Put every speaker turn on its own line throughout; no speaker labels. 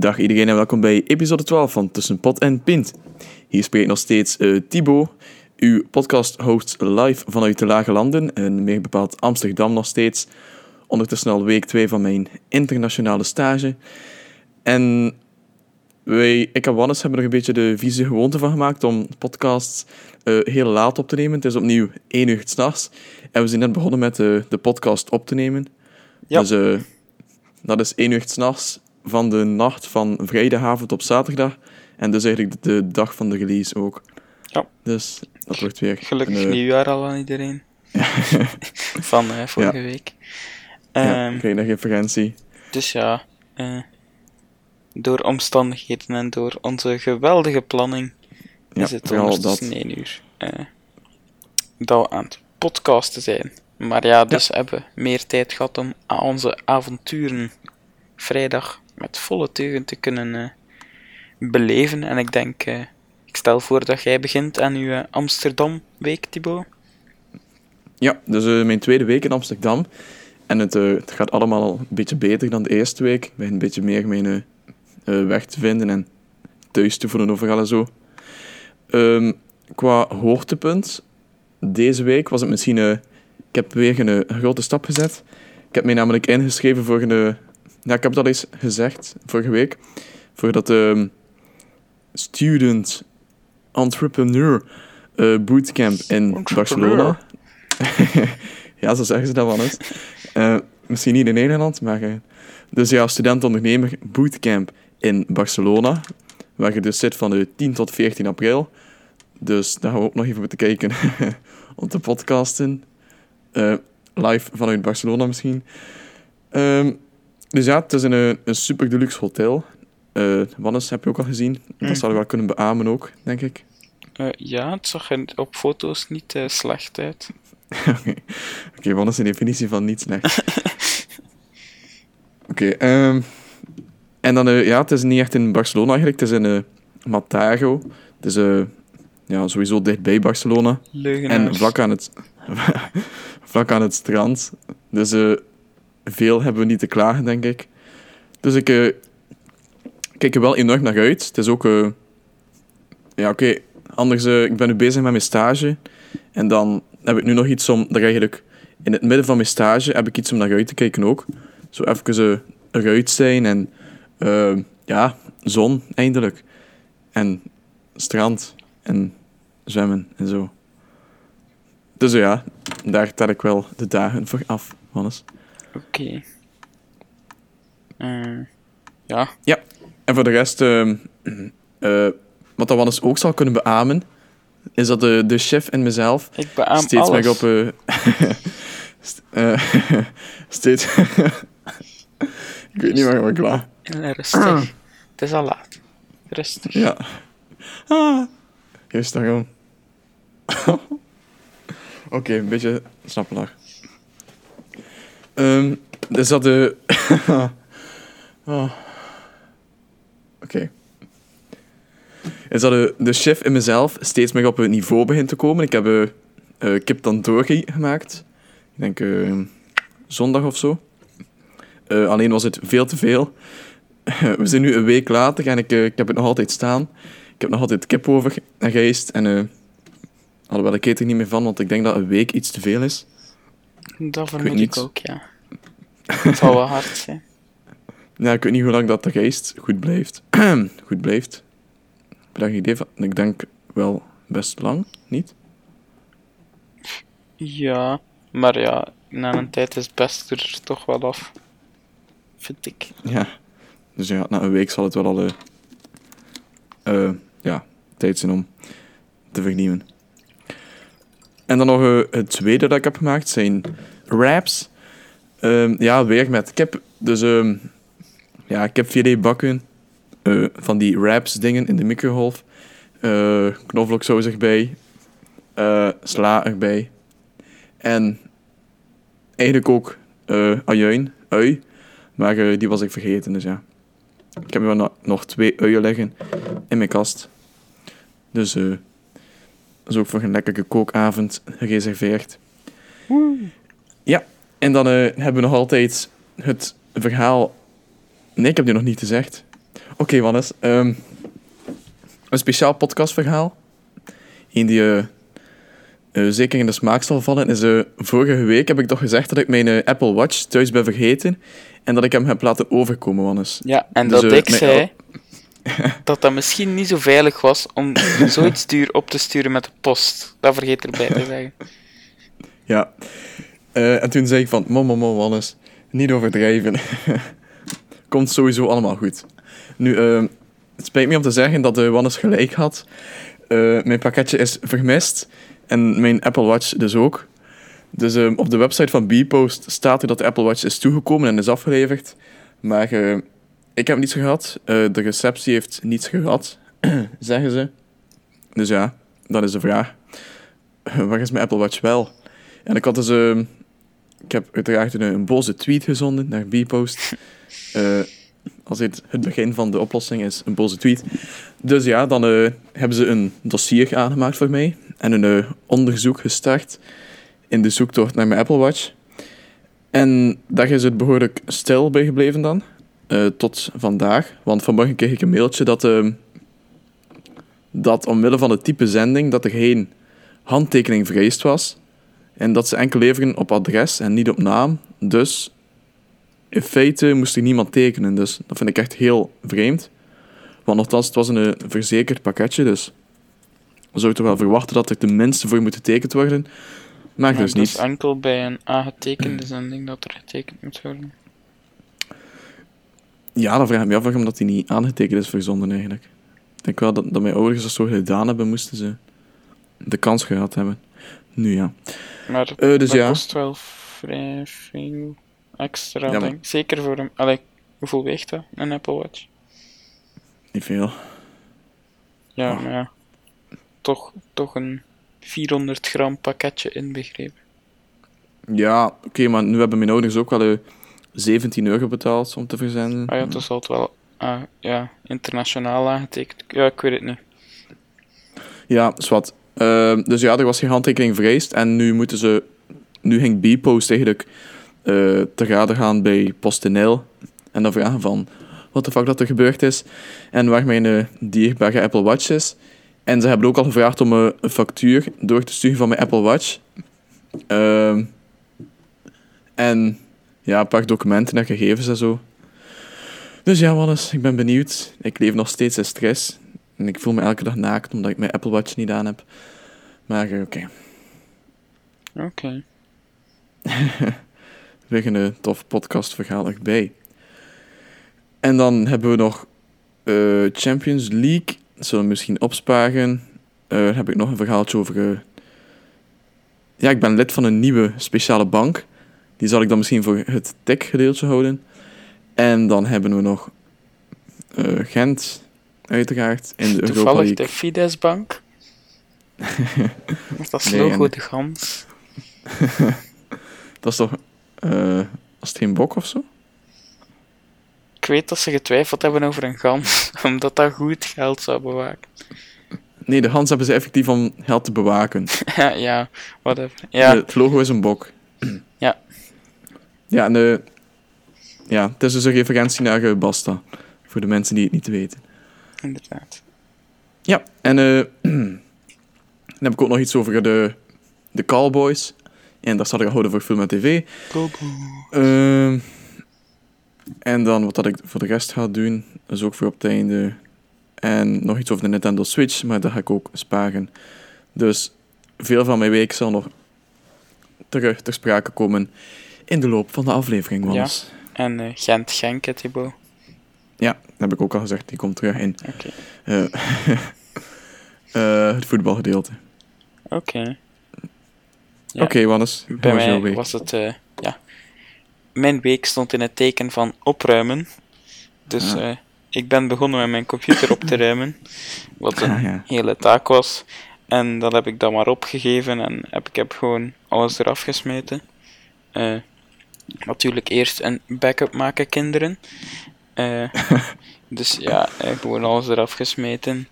Dag iedereen en welkom bij episode 12 van Tussen Pot en Pint. Hier spreekt nog steeds uh, Thibaut, uw podcast-host live vanuit de Lage Landen, en meer bepaald Amsterdam nog steeds. Ondertussen al week 2 van mijn internationale stage. En wij, ik en Wannes hebben er een beetje de vieze gewoonte van gemaakt om podcasts uh, heel laat op te nemen. Het is opnieuw 1 uur s'nachts. En we zijn net begonnen met uh, de podcast op te nemen.
Ja.
Dus dat is 1 uur s'nachts van de nacht van vrijdagavond op zaterdag. En dus eigenlijk de, dag van de release ook.
Ja.
Dus dat wordt weer...
Gelukkig
een, eh,
nieuwjaar al aan iedereen. Van eh, vorige
Ja.
week.
Ja,
Ehm,
nog referentie.
Dus ja, eh, door omstandigheden en door onze geweldige planning
Ja,
is het ondertussen
dat.
1 uur dat we aan het podcasten zijn. Maar ja, dus hebben we meer tijd gehad om aan onze avonturen vrijdag met volle teugen te kunnen eh, beleven. En ik denk, eh, ik stel voor dat jij begint aan uw eh, Amsterdam-week, Thibaut.
Ja, dus mijn tweede week in Amsterdam. En het, het gaat allemaal al een beetje beter dan de eerste week. Ik ben een beetje meer mijn weg te vinden en thuis te voelen overal en zo. Ehm, qua hoogtepunt, deze week was het misschien... eh, ik heb weer een, een grote stap gezet. Ik heb mij namelijk ingeschreven voor een... ja, ik heb al eens gezegd, vorige week. Voor dat ehm, Student Entrepreneur eh, Bootcamp in. Barcelona. ja, zo zeggen ze dat wel eens. Eh, misschien niet in Nederland, maar... eh, dus ja, student-ondernemer bootcamp in Barcelona. Waar je dus zit van de 10 tot 14 april. Dus daar gaan we ook nog even moeten kijken om te podcasten. Live vanuit Barcelona misschien. Ehm, dus ja, het is een, een super deluxe hotel. Eh Wannes heb je ook al gezien. Dat zou je wel kunnen beamen ook, denk ik.
Eh, ja, het zag er op foto's niet eh, slecht uit.
Oké, wat is de definitie van niet slecht? Oké, ehm, en dan, ja, het is niet echt in Barcelona eigenlijk, het is in Matago. Het is ja, sowieso dichtbij Barcelona.
Leugenaars.
En vlak aan het, vlak aan het strand. Dus eh, veel hebben we niet te klagen, denk ik. Dus ik eh, kijk er wel enorm naar uit. Het is ook... eh, ja, oké. Anders, eh, ik ben nu bezig met mijn stage. En dan heb ik nu nog iets om... Daar eigenlijk in het midden van mijn stage heb ik iets om naar uit te kijken ook. Zo even eruit zijn en... ja, zon, eindelijk. En strand. En zwemmen en zo. Dus ja, daar tel ik wel de dagen voor af, Hannes.
Oké. Eh, ja,
Ja, en voor de rest, ehm, eh, wat dat Wannes ook zal kunnen beamen, is dat de, de chef en mezelf
ik beaam
steeds
alles.
meer op... eh, st- steeds... ik weet niet waar ik klaar.
Rustig. Het is al laat. Rustig.
Ja. Ah. Daar gewoon. Oké, een beetje snappelaar. Ehm dus dat de... oh. Oké. Is dat de, de chef in mezelf steeds meer op een niveau begint te komen. Ik heb eh, kip tandoori gemaakt. Ik denk eh, zondag of zo. Eh, alleen was het veel te veel. We zijn nu een week later en ik, ik heb het nog altijd staan. Ik heb nog altijd kip over en rijst. En alhoewel, ik eet niet meer van, want ik denk dat een week iets te veel is.
Dat vermoed ik,
niet.
ook, ja. Het zal wel hard zijn.
Ja, ik weet niet hoe lang dat de rijst goed blijft. goed blijft. Heb je daar een idee van? Ik denk wel best lang, niet?
Ja, maar ja, na een tijd is het best er toch wel af. Vind ik.
Ja. Dus ja, na een week zal het wel al eh, ja, tijd zijn om te vernieuwen. En dan nog eh, het tweede dat ik heb gemaakt zijn wraps. Ehm, ja, weer met. Ik heb dus ehm, ja, ik heb 4D-bakken eh, van die wraps dingen in de microgolf. Eh knoflooksaus erbij. sla erbij. En eigenlijk ook eh ajuin, ui. Maar die was ik vergeten, dus ja. Ik heb nog- twee uien liggen in mijn kast. Dus dat is ook voor een lekkere kookavond gereserveerd. Ja, en dan eh, hebben we nog altijd het verhaal... Nee, ik heb die nog niet gezegd. Oké, Wannes. ehm, een speciaal podcastverhaal. Eén die eh, zeker in de smaak zal vallen. Is, eh, vorige week heb ik toch gezegd dat ik mijn Apple Watch thuis ben vergeten. En dat ik hem heb laten overkomen, Wannes.
Ja, en
Dus,
dat ik
mijn-
zei dat dat misschien niet zo veilig was om zoiets duur op te sturen met de post. Dat vergeet erbij te zeggen.
Ja. Eh, en toen zei ik van, mom, mom, mom, Wannes, niet overdrijven. Komt sowieso allemaal goed. Nu, eh, het spijt me om te zeggen dat de Wannes gelijk had. Eh, mijn pakketje is vermist. En mijn Apple Watch dus ook. Dus eh, op de website van Bpost staat er dat de Apple Watch is toegekomen en is afgeleverd. Maar eh, ik heb niets gehad. Eh, de receptie heeft niets gehad, zeggen ze. Dus ja, dat is de vraag. Waar is mijn Apple Watch wel? En ik had dus... eh, ik heb uiteraard een, een boze tweet gezonden naar Bpost. Eh als dit het begin van de oplossing is, een boze tweet. Dus ja, dan eh, hebben ze een dossier aangemaakt voor mij. En een onderzoek gestart in de zoektocht naar mijn Apple Watch. En daar is het behoorlijk stil bij gebleven dan. Eh, tot vandaag. Want vanmorgen kreeg ik een mailtje dat... eh, dat omwille van het type zending dat er geen handtekening vereist was. En dat ze enkel leveren op adres en niet op naam. Dus in feite moest er niemand tekenen. Dus dat vind ik echt heel vreemd. Want nogthans, het was een eh, verzekerd pakketje. Dus we zouden toch wel verwachten dat er tenminste voor moet getekend worden. Maar
Maar
dus
het is
niet.
enkel bij een aangetekende zending dat er getekend moet worden.
Ja, dan vraag ik me af waarom dat die niet aangetekend is verzonden eigenlijk. Ik denk wel dat, dat mijn ouders dat zo gedaan hebben, moesten ze de kans gehad hebben. Nu ja.
Maar
Eh, dus
dat
ja.
kost wel vrij veel extra,
Ja, maar-
denk ik. Zeker voor een... Allee, hoeveel weegt dat, een Apple Watch?
Niet veel.
Ja,
Oh.
maar ja. Toch, toch een 400 gram pakketje inbegrepen.
Ja, oké, maar nu hebben mijn ouders ook wel eh, 17 euro betaald om te verzenden.
Ah ja, dus zal het wel ah, ja, internationaal aangetekend. Ja, ik weet het niet.
Ja, zwart. Uh, dus ja, er was geen handtekening vereist. En nu moeten ze... Nu ging Bpost eigenlijk eh te raden gaan bij PostNL. En dan vragen van... Wat de fuck dat er gebeurd is. En waar mijn eh, dierbare Apple Watch is. En ze hebben ook al gevraagd om eh, een factuur door te sturen van mijn Apple Watch. Ehm, en ja, een paar documenten en gegevens en zo. Dus ja, Wannes, ik ben benieuwd. Ik leef nog steeds in stress. En ik voel me elke dag naakt omdat ik mijn Apple Watch niet aan heb. Maar eh, oké,
Oké.
weer een tof podcastverhaal erbij. En dan hebben we nog eh, Champions League. Dat zullen we misschien opsparen. Dan heb ik nog een verhaaltje over... Ja, ik ben lid van een nieuwe speciale bank. Die zal ik dan misschien voor het tech-gedeelte houden. En dan hebben we nog eh, Gent, uiteraard, in de Europa
Toevallig
League.
de Fidesz-bank. Dat
Nee,
logo de gans.
Dat is toch... eh was het geen bok of zo?
Ik weet dat ze getwijfeld hebben over een gans, omdat dat goed geld zou bewaken.
Nee, de Hans hebben ze effectief om geld te bewaken.
ja, ja, whatever. Ja,
Het logo is een bok.
Ja.
Ja, en de... Ja, het is dus een referentie naar eh, Basta. Voor de mensen die het niet weten.
inderdaad.
Ja, en eh, dan heb ik ook nog iets over de, de Cowboys. En daar zat ik al houden voor Film en TV. Ehm, en dan wat dat ik voor de rest ga doen, is ook voor op het einde. En nog iets over de Nintendo Switch, maar dat ga ik ook sparen. Dus veel van mijn week zal nog terug ter sprake komen in de loop van de aflevering.
Ja.
Wannes.
En eh, Gent-Genk, hè, Thibaut.
Ja, dat heb ik ook al gezegd. Die komt terug in
Oké.
eh, eh, het voetbalgedeelte.
Oké. Ja.
Oké, Wannes. hoe
Bij
was
mij
week?
was het, ja, mijn week stond in het teken van opruimen. Dus
Ja.
eh, ik ben begonnen met mijn computer op te ruimen. Wat een
Ah, ja.
hele taak was. En dat heb ik dan maar opgegeven en heb, ik heb gewoon alles eraf gesmeten. Eh, natuurlijk eerst een backup maken, kinderen. Eh, dus ja, eh, gewoon alles eraf gesmeten.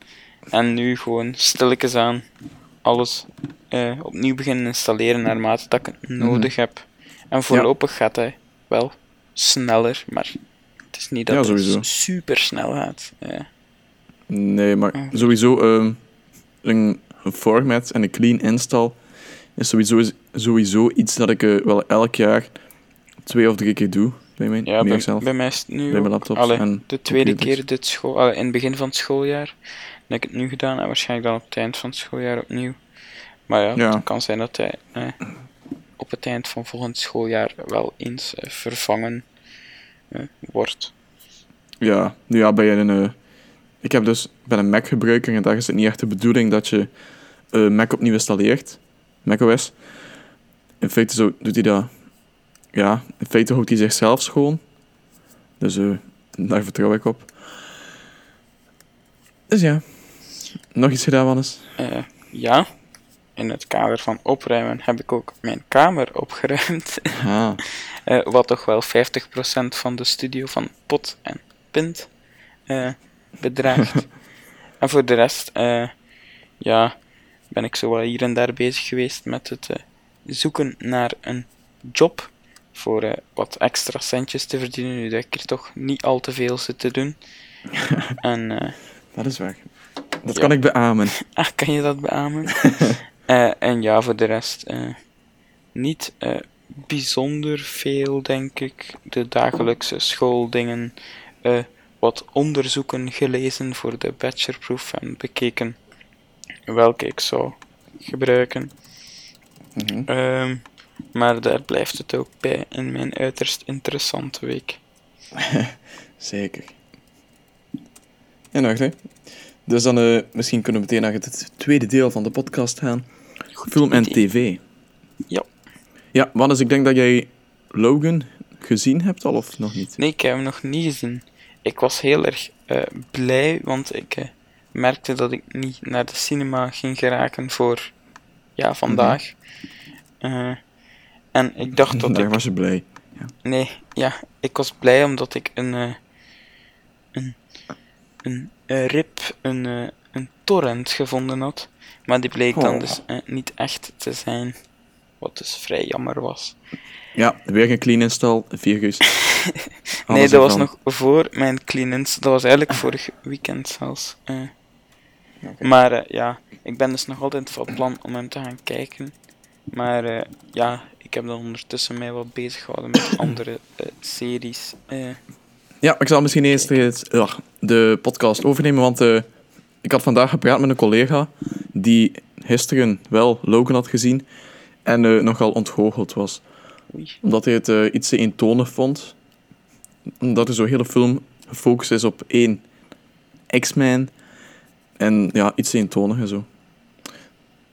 En nu gewoon stilletjes aan alles eh, opnieuw beginnen installeren naarmate dat ik het nodig heb. En voorlopig gaat hij wel sneller, maar het is niet dat
Ja,
het super snel gaat.
Nee, maar sowieso ehm, een format en een clean install is sowieso, sowieso iets dat ik wel elk jaar twee of drie keer doe. Bij mij,
ja,
meer
bij,
zelf.
bij mij is het nu
Bij mijn en
de tweede
computers.
keer dit school, allee, in het begin van het schooljaar. Heb ik het nu gedaan en waarschijnlijk dan op het eind van het schooljaar opnieuw. Maar ja,
Ja.
het kan zijn dat hij eh, op het eind van volgend schooljaar wel eens eh, vervangen eh, wordt.
Ja, nu ja, bij een... eh, ik heb dus, ben een Mac-gebruiker en daar is het niet echt de bedoeling dat je eh, Mac opnieuw installeert. macOS. In feite zo, doet hij dat... Ja, in feite houdt hij zichzelf schoon. Dus eh, daar vertrouw ik op. Dus ja. Nog iets gedaan, Wannes?
Eh, ja, in het kader van opruimen heb ik ook mijn kamer opgeruimd.
Ah,
Eh, wat toch wel 50% van de studio van Pot en Pint bedraagt. en voor de rest, ja, ben ik zo wel hier en daar bezig geweest met het zoeken naar een job. Voor eh, wat extra centjes te verdienen, nu dat ik er toch niet al te veel zit te doen. en eh,
dat is waar. Dat
Ja.
kan ik beamen.
Ah, kan je dat beamen? Eh, en ja, voor de rest niet bijzonder veel, denk ik. De dagelijkse schooldingen, wat onderzoeken gelezen voor de bachelorproef en bekeken welke ik zou gebruiken. Ehm, maar daar blijft het ook bij in mijn uiterst interessante week.
Zeker. En nog, hè? Dus dan eh, misschien kunnen we meteen naar het tweede deel van de podcast gaan. Film en
idee.
tv.
Ja.
Ja, Wannes, ik denk dat jij Logan gezien hebt al, of nog niet?
Nee, ik heb hem nog niet gezien. Ik was heel erg eh, blij, want ik eh, merkte dat ik niet naar de cinema ging geraken voor ja, vandaag. Eh, en ik dacht dat
Daar
ik...
was je blij.
Nee, ja, ik was blij omdat ik een... eh, een, een eh, rip, een, eh, een torrent gevonden had. Maar die bleek dan
Oh.
dus eh, niet echt te zijn. Wat dus vrij jammer was.
Ja, weer een clean install, virus.
Nee,
Alles
dat was nog voor mijn cleanance. Dat was eigenlijk vorig weekend zelfs. eh. Maar eh, ja, ik ben dus nog altijd van plan om hem te gaan kijken. Maar eh, ja, ik heb dan ondertussen mij wat bezig gehouden met andere eh, series. eh.
Ja, ik zal misschien eerst ja, de podcast overnemen, want eh, ik had vandaag gepraat met een collega die gisteren wel Logan had gezien en eh, nogal ontgoocheld was.
Oei.
Omdat hij het eh, iets te eentonig vond. Omdat de zo hele film gefocust is op één X-Man. En ja, iets te eentonig en zo.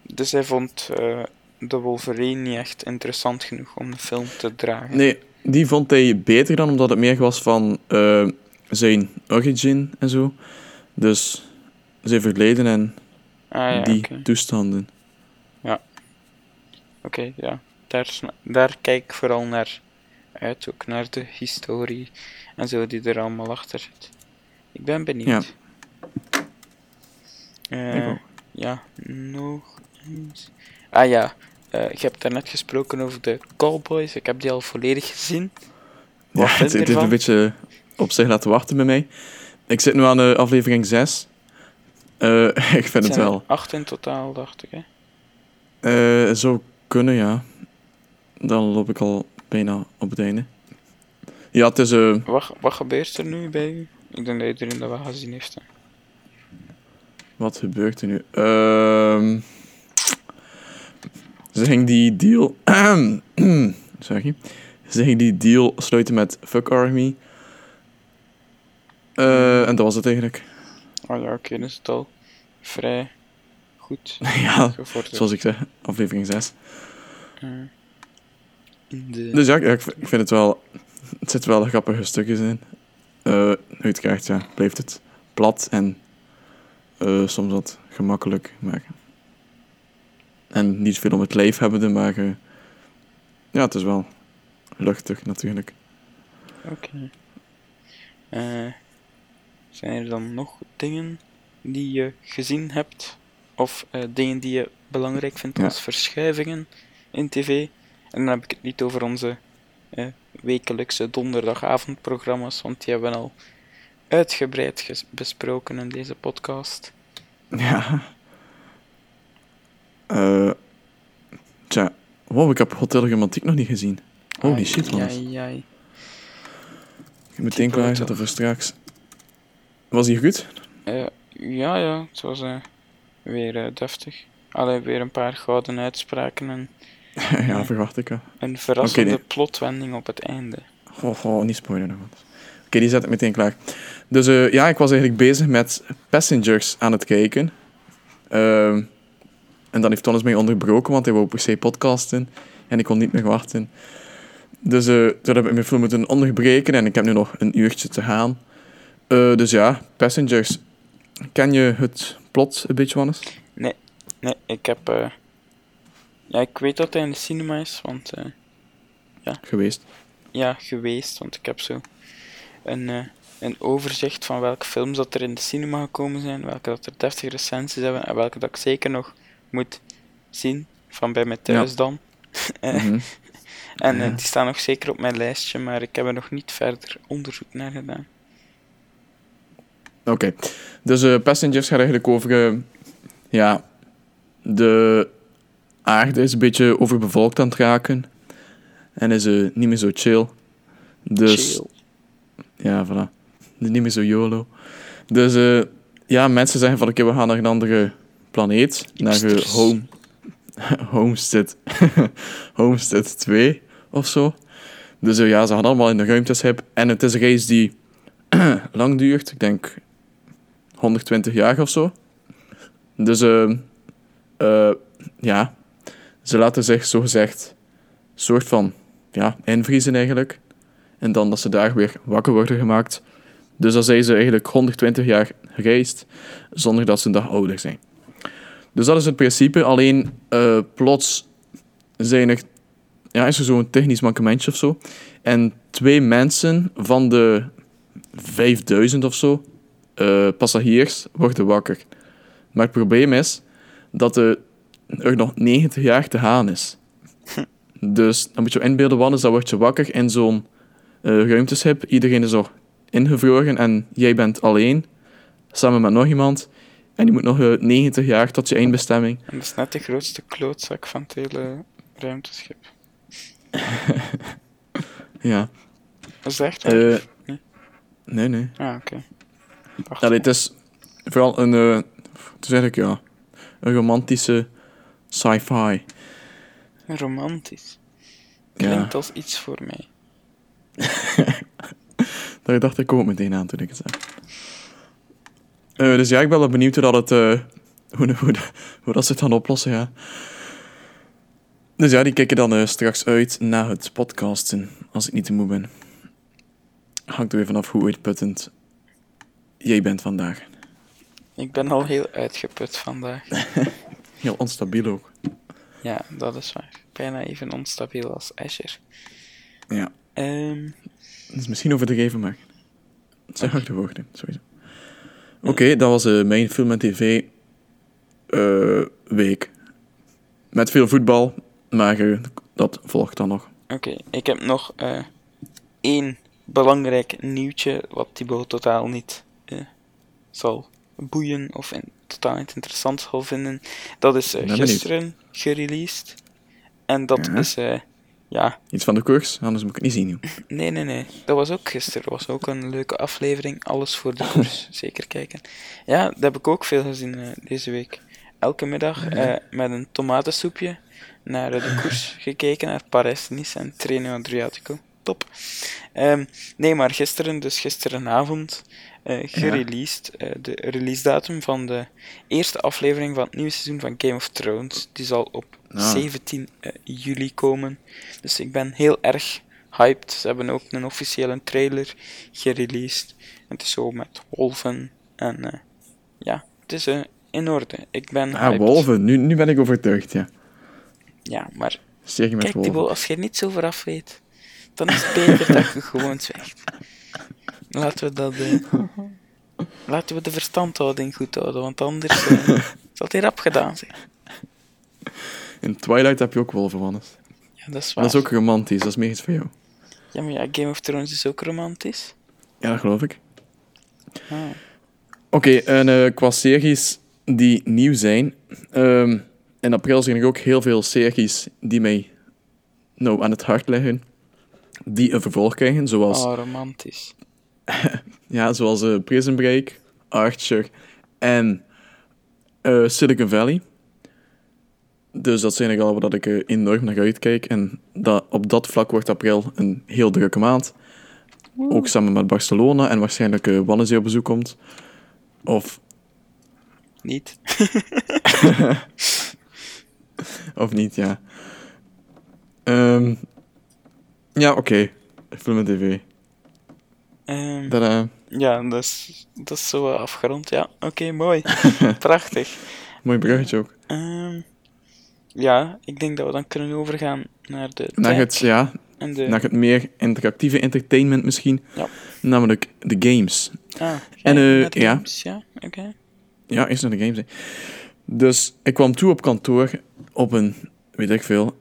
Dus hij vond eh, de Wolverine niet echt interessant genoeg om de film te dragen.
Nee, die vond hij beter dan omdat het meer was van eh, zijn origin en zo. Dus zijn verleden en
Ah ja,
die toestanden.
Oké, ja. Daar, daar kijk ik vooral naar uit, ook naar de historie en zo die er allemaal achter zit. Ik ben benieuwd. Eh,
Ik ook.
ja, nog eens. Ah ja, eh je hebt daarnet gesproken over de Cowboys. Ik heb die al volledig gezien. Wat
Ja, het, het heeft een beetje op zich laten wachten bij mij. Ik zit nu aan de aflevering 6. Eh, ik vind het wel.
Acht in totaal, dacht ik. Hè?
Eh zou kunnen, ja. Dan loop ik al bijna op het einde. Ja, het is... eh,
Wat, wat gebeurt er nu bij u? Ik denk dat iedereen dat wel gezien heeft. Hè.
Wat gebeurt er nu? Ehm ze ging die deal... Sorry. Ze ging die deal sluiten met Fuck Army. Eh, en dat was het eigenlijk.
Oh ja, oké, dus het al vrij goed
ja, zoals ik zeg, aflevering 6.
Eh, de...
Dus ja, ik, vind het wel... Het zit wel grappige stukjes in. Eh uiteraard, ja, blijft het plat en soms wat gemakkelijk. Maar... En niet veel om het lijf hebben, maar... eh, ja, het is wel luchtig natuurlijk.
Oké. Eh, zijn er dan nog dingen die je gezien hebt? Of eh, dingen die je belangrijk vindt
Ja.
als verschuivingen in tv? En dan heb ik het niet over onze wekelijkse donderdagavondprogramma's, want die hebben we al uitgebreid besproken in deze podcast.
Ja. Eh tja, wow, ik heb Hotel Romantiek nog niet gezien. Holy
Ai,
shit, man.
ai, ai.
Ik moet meteen
Type
klaarzetten voor straks. Was die goed?
Eh, ja, ja, het was eh, weer deftig. Allee, weer een paar gouden uitspraken en
ja, verwacht ik. hè.
een verrassende
nee.
plotwending op het einde.
Oh, oh, niet spoilen nog. wat. Oké, die zet ik meteen klaar. Dus eh, ja, ik was eigenlijk bezig met Passengers aan het kijken. Ehm, en dan heeft Thomas mij onderbroken, want hij wou per se podcasten. En ik kon niet meer wachten. Dus eh toen heb ik mijn film moeten onderbreken en ik heb nu nog een uurtje te gaan. Eh, dus ja, Passengers. Ken je het plot een beetje, Wannes?
Nee, ik heb. eh, ja, ik weet dat hij in de cinema is, want. eh,
Geweest.
ja, geweest, want ik heb zo een, een overzicht van welke films dat er in de cinema gekomen zijn, welke dat er deftige recensies hebben en welke dat ik zeker nog moet zien, van bij mij thuis dan. Eh,
Mhm.
En eh,
Ja.
die staan nog zeker op mijn lijstje, maar ik heb er nog niet verder onderzoek naar gedaan.
Oké, dus eh, Passengers gaat eigenlijk over... ja, de aarde is een beetje overbevolkt aan het raken. En is eh, niet meer zo chill. Dus,
Chill.
ja, voilà. Niet meer zo YOLO. Dus, eh, ja, mensen zeggen van, oké, we gaan naar een andere planeet. Naar eh,
Hipsters.
Home... Homestead. Homestead 2 of zo. Dus eh, ja, ze gaan allemaal in de ruimteschip. En het is een reis die lang duurt. Ik denk 120 jaar of zo. Dus ehm, eh, ja, ze laten zich zogezegd soort van ja, invriezen eigenlijk. En dan dat ze daar weer wakker worden gemaakt. Dus dan zijn ze eigenlijk 120 jaar gereisd zonder dat ze een dag ouder zijn. Dus dat is het principe. Alleen eh, plots zijn er, ja, is er zo'n technisch mankementje of zo. En twee mensen van de 5000 of zo eh, passagiers worden wakker. Maar het probleem is dat er, er nog 90 jaar te gaan is. Dus dan moet je je inbeelden, Wannes, dan word je wakker in zo'n eh, ruimteschip. Iedereen is nog ingevroren en jij bent alleen, samen met nog iemand. En je moet nog eh, 90 jaar tot je eindbestemming.
En dat is net de grootste klootzak van het hele ruimteschip.
Ja.
Is dat echt waar?
Eh, nee, nee.
Ah, oké.
Het is vooral een, eh, het is eigenlijk, ja, een romantische sci-fi.
Romantisch.
Ja.
Klinkt als iets voor mij.
Daar dacht ik ook meteen aan toen ik het zei. Eh, dus ja, ik ben wel benieuwd hoe dat het, eh, hoe, hoe, hoe dat ze het gaan oplossen, ja. Dus ja, die kijken dan eh, straks uit na het podcasten, als ik niet te moe ben. Hangt er weer vanaf hoe uitputtend jij bent vandaag.
Ik ben al heel uitgeput vandaag.
Heel onstabiel ook.
Ja, dat is waar. Bijna even onstabiel als Azure.
Ja.
Ehm,
Dat is misschien overdreven, maar het zijn harde woorden, sowieso. Oké, dat was eh, mijn film en tv eh, week. Met veel voetbal, maar eh, dat volgt dan nog.
Oké, ik heb nog één belangrijk nieuwtje wat Thibaut totaal niet zal boeien of in, totaal niet interessant zal vinden. Dat is gisteren gereleased. En dat
Ja.
is, ja,
Iets van de koers, anders moet ik het niet zien. joh.
nee, nee, nee. Dat was ook gisteren. was ook een leuke aflevering. Alles voor de koers. Zeker kijken. Ja, dat heb ik ook veel gezien eh, deze week. Elke middag eh, met een tomatensoepje naar eh, de koers gekeken, naar Parijs-Nice en Treno Adriatico. Top. Ehm, nee, maar gisteren, dus gisterenavond, eh, gereleased. Eh, de release datum van de eerste aflevering van het nieuwe seizoen van Game of Thrones. Die zal op
Ah.
17 eh, juli komen. Dus ik ben heel erg hyped. Ze hebben ook een officiële trailer gereleased. Het is zo met wolven. En eh, ja, het is eh, in orde. Ik ben
Ah,
hyped.
wolven. Nu, nu ben ik overtuigd, ja.
Ja, maar
Zeg je met
kijk
wolven.
Thibaut, als je er niet zo vooraf weet, dan is het beter dat je gewoon zwijgt. Laten we dat... eh, laten we de verstandhouding goed houden, want anders zal het hier rap gedaan zijn.
In Twilight heb je ook Wannes.
Ja, dat is waar.
Dat is ook romantisch, dat is meer iets voor jou.
Ja, maar ja, Game of Thrones is ook romantisch.
Ja, dat geloof ik.
Ah.
Oké, en eh, qua series die nieuw zijn. ehm, in april zijn er ook heel veel series die mij nou, aan het hart liggen. Die een vervolg krijgen, zoals,
Oh, romantisch.
ja, zoals eh, Prison Break, Archer en eh, Silicon Valley. Dus dat zijn er al waar ik eh, enorm naar uitkijk. En dat, op dat vlak wordt april een heel drukke maand. Ook samen met Barcelona en waarschijnlijk uh, Wannes die op bezoek komt. Of
Niet?
Of niet, ja. Ehm, ja, oké. Film en tv.
Ehm,
Dat, eh,
ja, dat is, dat is zo afgerond. Ja, oké, mooi. Prachtig.
mooi bruggetje ook.
Ehm, ja, ik denk dat we dan kunnen overgaan naar de
Naar het, ja,
en de...
naar het meer interactieve entertainment misschien.
Ja.
Namelijk de games.
Ah,
En,
de
ja.
games, ja, oké.
Ja, eerst naar de games. Hè. Dus ik kwam toe op kantoor op een, weet ik veel,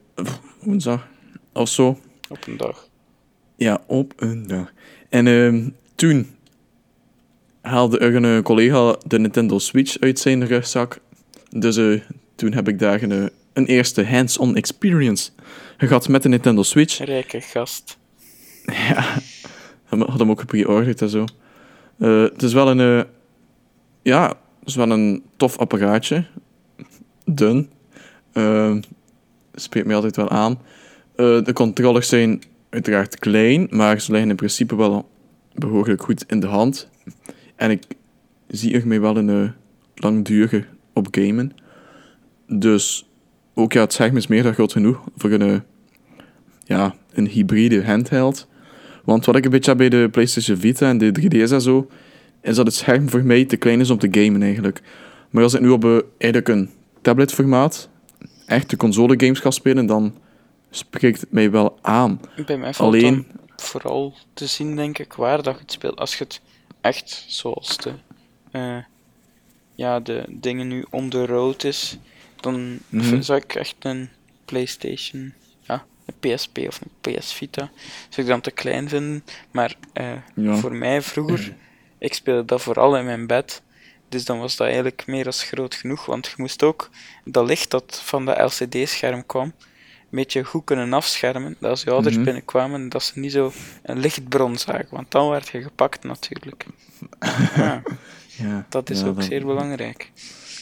woensdag of zo.
Op een dag.
Ja, op een dag. En ehm, toen haalde er een collega de Nintendo Switch uit zijn rugzak. Dus eh, toen heb ik daar een, een eerste hands-on experience gehad met de Nintendo Switch.
Rijke gast.
Ja, hadden hem ook gepreorderd en zo. Eh, het is wel een, eh, ja, het is wel een tof apparaatje. Dun. Uh, spreekt mij altijd wel aan. Eh, de controllers zijn uiteraard klein, maar ze liggen in principe wel behoorlijk goed in de hand. En ik zie er mij wel een eh, langdurige op gamen. Dus ook ja, het scherm is meer dan groot genoeg voor een, eh, ja, een hybride handheld. Want wat ik een beetje heb bij de PlayStation Vita en de 3DS en zo, is dat het scherm voor mij te klein is om te gamen eigenlijk. Maar als ik nu op eh, eigenlijk een tabletformaat echt de console games ga spelen, dan spreekt het mij wel aan.
Bij mij valt
Alleen,
vooral te zien, denk ik, waar dat je het speelt. Als je het echt zoals de, eh, ja, de dingen nu on the road is, dan
Mhm.
zou ik echt een PlayStation, ja, een PSP of een PS Vita, zou ik dan te klein vinden. Maar eh,
Ja.
voor mij vroeger, ik speelde dat vooral in mijn bed. Dus dan was dat eigenlijk meer als groot genoeg, want je moest ook dat licht dat van dat LCD-scherm kwam, een beetje goed kunnen afschermen. Dat als je ouders
Mhm.
binnenkwamen, dat ze niet zo een lichtbron zagen, want dan werd je gepakt natuurlijk. Ja,
ja,
dat is
ja,
ook zeer belangrijk.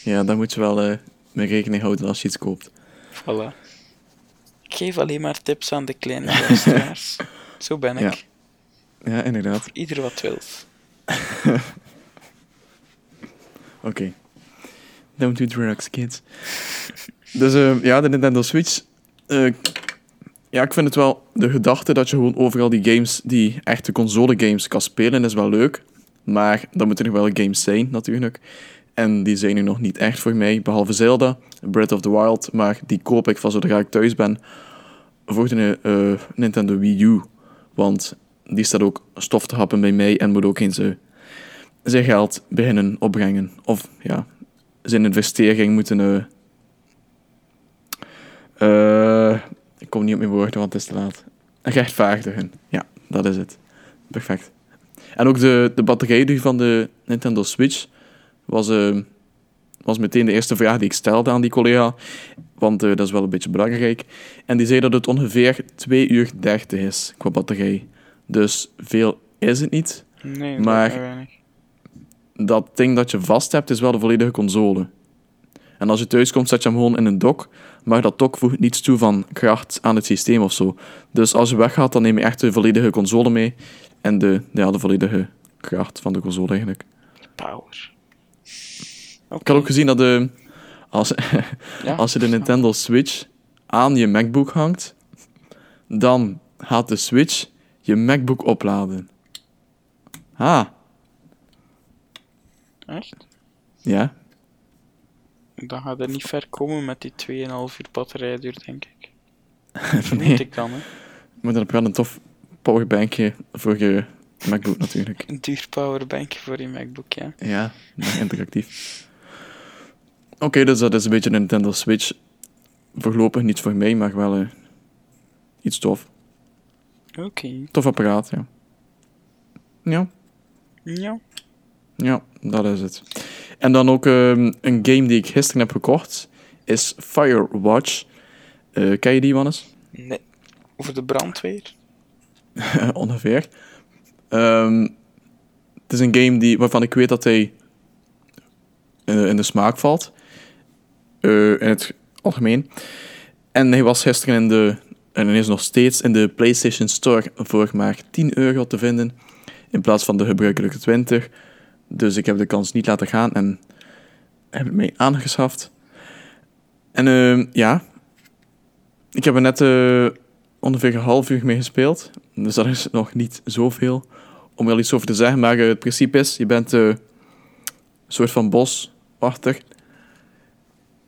Ja, daar moet je wel eh, mee rekening houden als je iets koopt.
Voilà. Ik geef alleen maar tips aan de kleine luisteraars. Zo ben ik.
Ja. Ja, inderdaad.
Voor ieder wat wilt.
Oké. Don't do drugs, kids. Dus eh, ja, de Nintendo Switch. eh, ja, ik vind het wel... De gedachte dat je gewoon overal die games, die echte console games, kan spelen, is wel leuk. Maar dan moeten er wel games zijn, natuurlijk. En die zijn nu nog niet echt voor mij, behalve Zelda, Breath of the Wild. Maar die koop ik van zodra ik thuis ben voor de eh, Nintendo Wii U. Want die staat ook stof te happen bij mij en moet ook eens eh, zijn geld beginnen opbrengen. Of ja, zijn investering moeten. eh, ik kom niet op mijn woorden, want het is te laat. Rechtvaardigen. Ja, dat is het. Perfect. En ook de, de batterij van de Nintendo Switch was, eh, was meteen de eerste vraag die ik stelde aan die collega. Want eh, dat is wel een beetje belangrijk. En die zei dat het ongeveer 2 uur 30 is qua batterij. Dus veel is het niet.
Nee,
Maar-
dat is weinig.
dat ding dat je vast hebt, is wel de volledige console. En als je thuis komt, zet je hem gewoon in een dock. Maar dat dock voegt niets toe van kracht aan het systeem of zo. Dus als je weggaat, dan neem je echt de volledige console mee. En de, ja, de volledige kracht van de console eigenlijk.
Power.
Ik had ook gezien dat de, als,
Ja,
als je de Nintendo Switch aan je MacBook hangt, dan gaat de Switch je MacBook opladen. Ah,
Echt?
ja.
Dan gaat er niet ver komen met die 2,5 uur batterijduur, denk ik. Vermoed ik dan, hè.
Maar dan heb je wel een tof powerbankje voor je MacBook natuurlijk.
Een duur powerbank voor je MacBook, ja.
Ja, interactief. Oké, dus dat is een beetje een Nintendo Switch. Voorlopig niet voor mij, maar wel eh, iets tof.
Oké.
Tof apparaat, ja. Ja,
Ja.
ja, dat is het. En dan ook ehm, een game die ik gisteren heb gekocht, is Firewatch. Eh ken je die, Wannes?
Nee. Over de brandweer?
Ongeveer. Ehm, het is een game die, waarvan ik weet dat hij in, in de smaak valt. Eh, in het algemeen. En hij was gisteren in de, en is nog steeds in de PlayStation Store voor maar 10 euro te vinden. In plaats van de gebruikelijke 20. Dus ik heb de kans niet laten gaan en heb het mee aangeschaft. En ehm, ja, ik heb er net eh, ongeveer een half uur mee gespeeld. Dus dat is nog niet zoveel om al iets over te zeggen. Maar eh, het principe is, je bent eh, een soort van boswachter.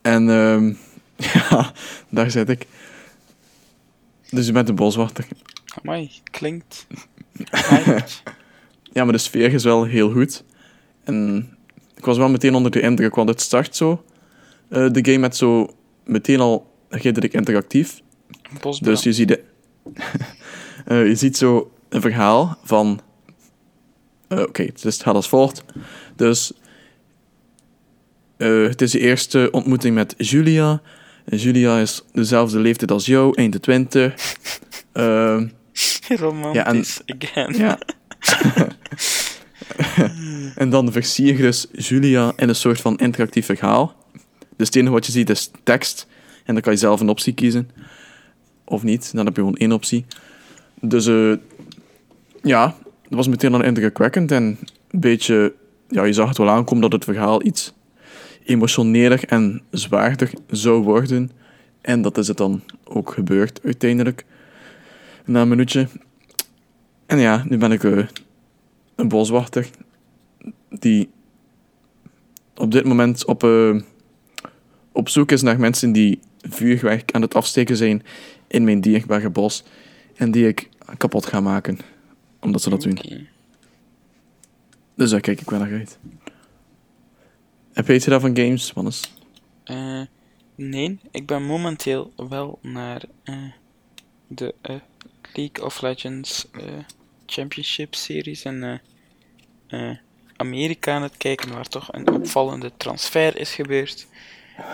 En ehm, ja, daar zit ik. Dus je bent een boswachter.
Amai, klinkt...
Ja, maar de sfeer is wel heel goed. En ik was wel meteen onder de indruk, want het start zo. eh, de game met zo meteen al redelijk interactief.
Bosbrand.
Dus je ziet, de, Eh, je ziet zo een verhaal van. eh, Oké, dus het gaat als volgt. Dus. Eh, het is je eerste ontmoeting met Julia. En Julia is dezelfde leeftijd als jou, 21. Ehm,
Romantisch, again.
ja. en dan versier je dus Julia in een soort van interactief verhaal. Dus het enige wat je ziet is tekst. En dan kan je zelf een optie kiezen. Of niet, dan heb je gewoon één optie. Dus eh, ja, dat was meteen al indrukwekkend. En een beetje, ja, je zag het wel aankomen dat het verhaal iets emotioneler en zwaarder zou worden. En dat is het dan ook gebeurd uiteindelijk. Na een minuutje. En ja, nu ben ik eh, een boswachter die op dit moment op, eh, op zoek is naar mensen die vuurwerk aan het afsteken zijn in mijn dierbare bos en die ik kapot ga maken, omdat ze dat doen. Dus daar kijk ik wel naar uit. Heb je iets gedaan van games, Wannes?
Eh, nee, ik ben momenteel wel naar eh, de eh, League of Legends Championship Series in Amerika aan het kijken, waar toch een opvallende transfer is gebeurd.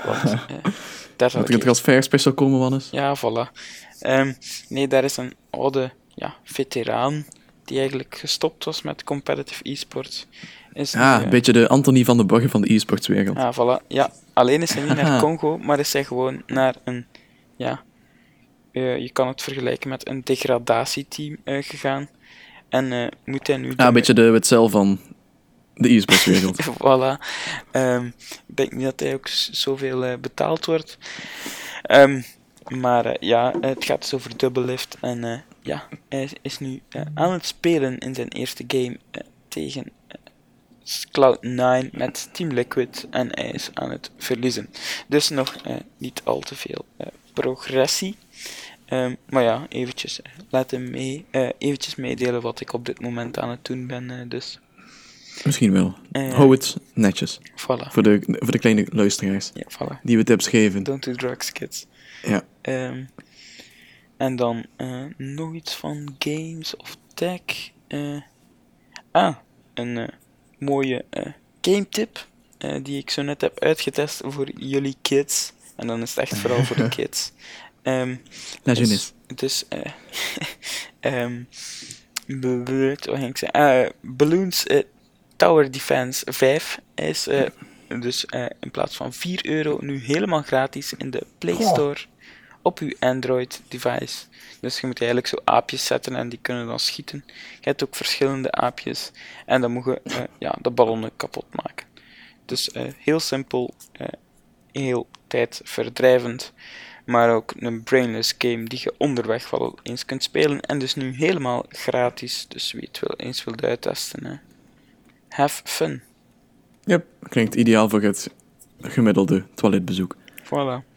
Want, eh, daar
Laat ik een transfer special komen, Wannes?
Ja, voilà. Ehm, nee, daar is een oude ja, veteraan die eigenlijk gestopt was met competitive e-sports. Is
Ah,
eh,
een beetje de Anthony van de Bagge van de e-sportswereld.
Ja, voilà. Ja, alleen is hij niet naar. Congo, maar is hij gewoon naar een, ja, eh, je kan het vergelijken met een degradatieteam eh, gegaan. En moet hij nu...
Ah, een beetje de Witzel van de e-sportswereld.
voilà. Ehm, ik denk niet dat hij ook zoveel betaald wordt. Ehm, maar ja, het gaat dus over Doublelift. En ja, hij is- nu eh, aan het spelen in zijn eerste game eh, tegen eh, Cloud9 met Team Liquid. En hij is aan het verliezen. Dus nog niet al te veel progressie. Ehm, maar ja, eventjes laten mee, eventjes meedelen wat ik op dit moment aan het doen ben. dus,
Misschien wel. Hou het netjes.
voilà.
Voor de, voor de kleine luisteraars
Ja, voilà.
die we tips geven.
Don't do drugs, kids.
Ja.
Ehm, en dan eh, nog iets van games of tech. Eh, ah, een eh, mooie game tip die ik zo net heb uitgetest voor jullie kids. En dan is het echt vooral voor de kids. Ehm,
Legend
is-
is.
het eh ehm, be- wat ging ik zeggen? Ah, Balloons Tower Defense 5 is dus in plaats van 4 euro nu helemaal gratis in de Play. Store op uw Android-device. Dus je moet eigenlijk zo aapjes zetten en die kunnen dan schieten. Je hebt ook verschillende aapjes en dan moet je eh, ja, de ballonnen kapot maken. Dus eh, heel simpel, eh, heel tijdverdrijvend, maar ook een brainless game die je onderweg wel eens kunt spelen. En dus nu helemaal gratis, dus wie het wil, eens wil uittesten. Hè. Have fun.
Yep, klinkt ideaal voor het gemiddelde toiletbezoek.
Voilà.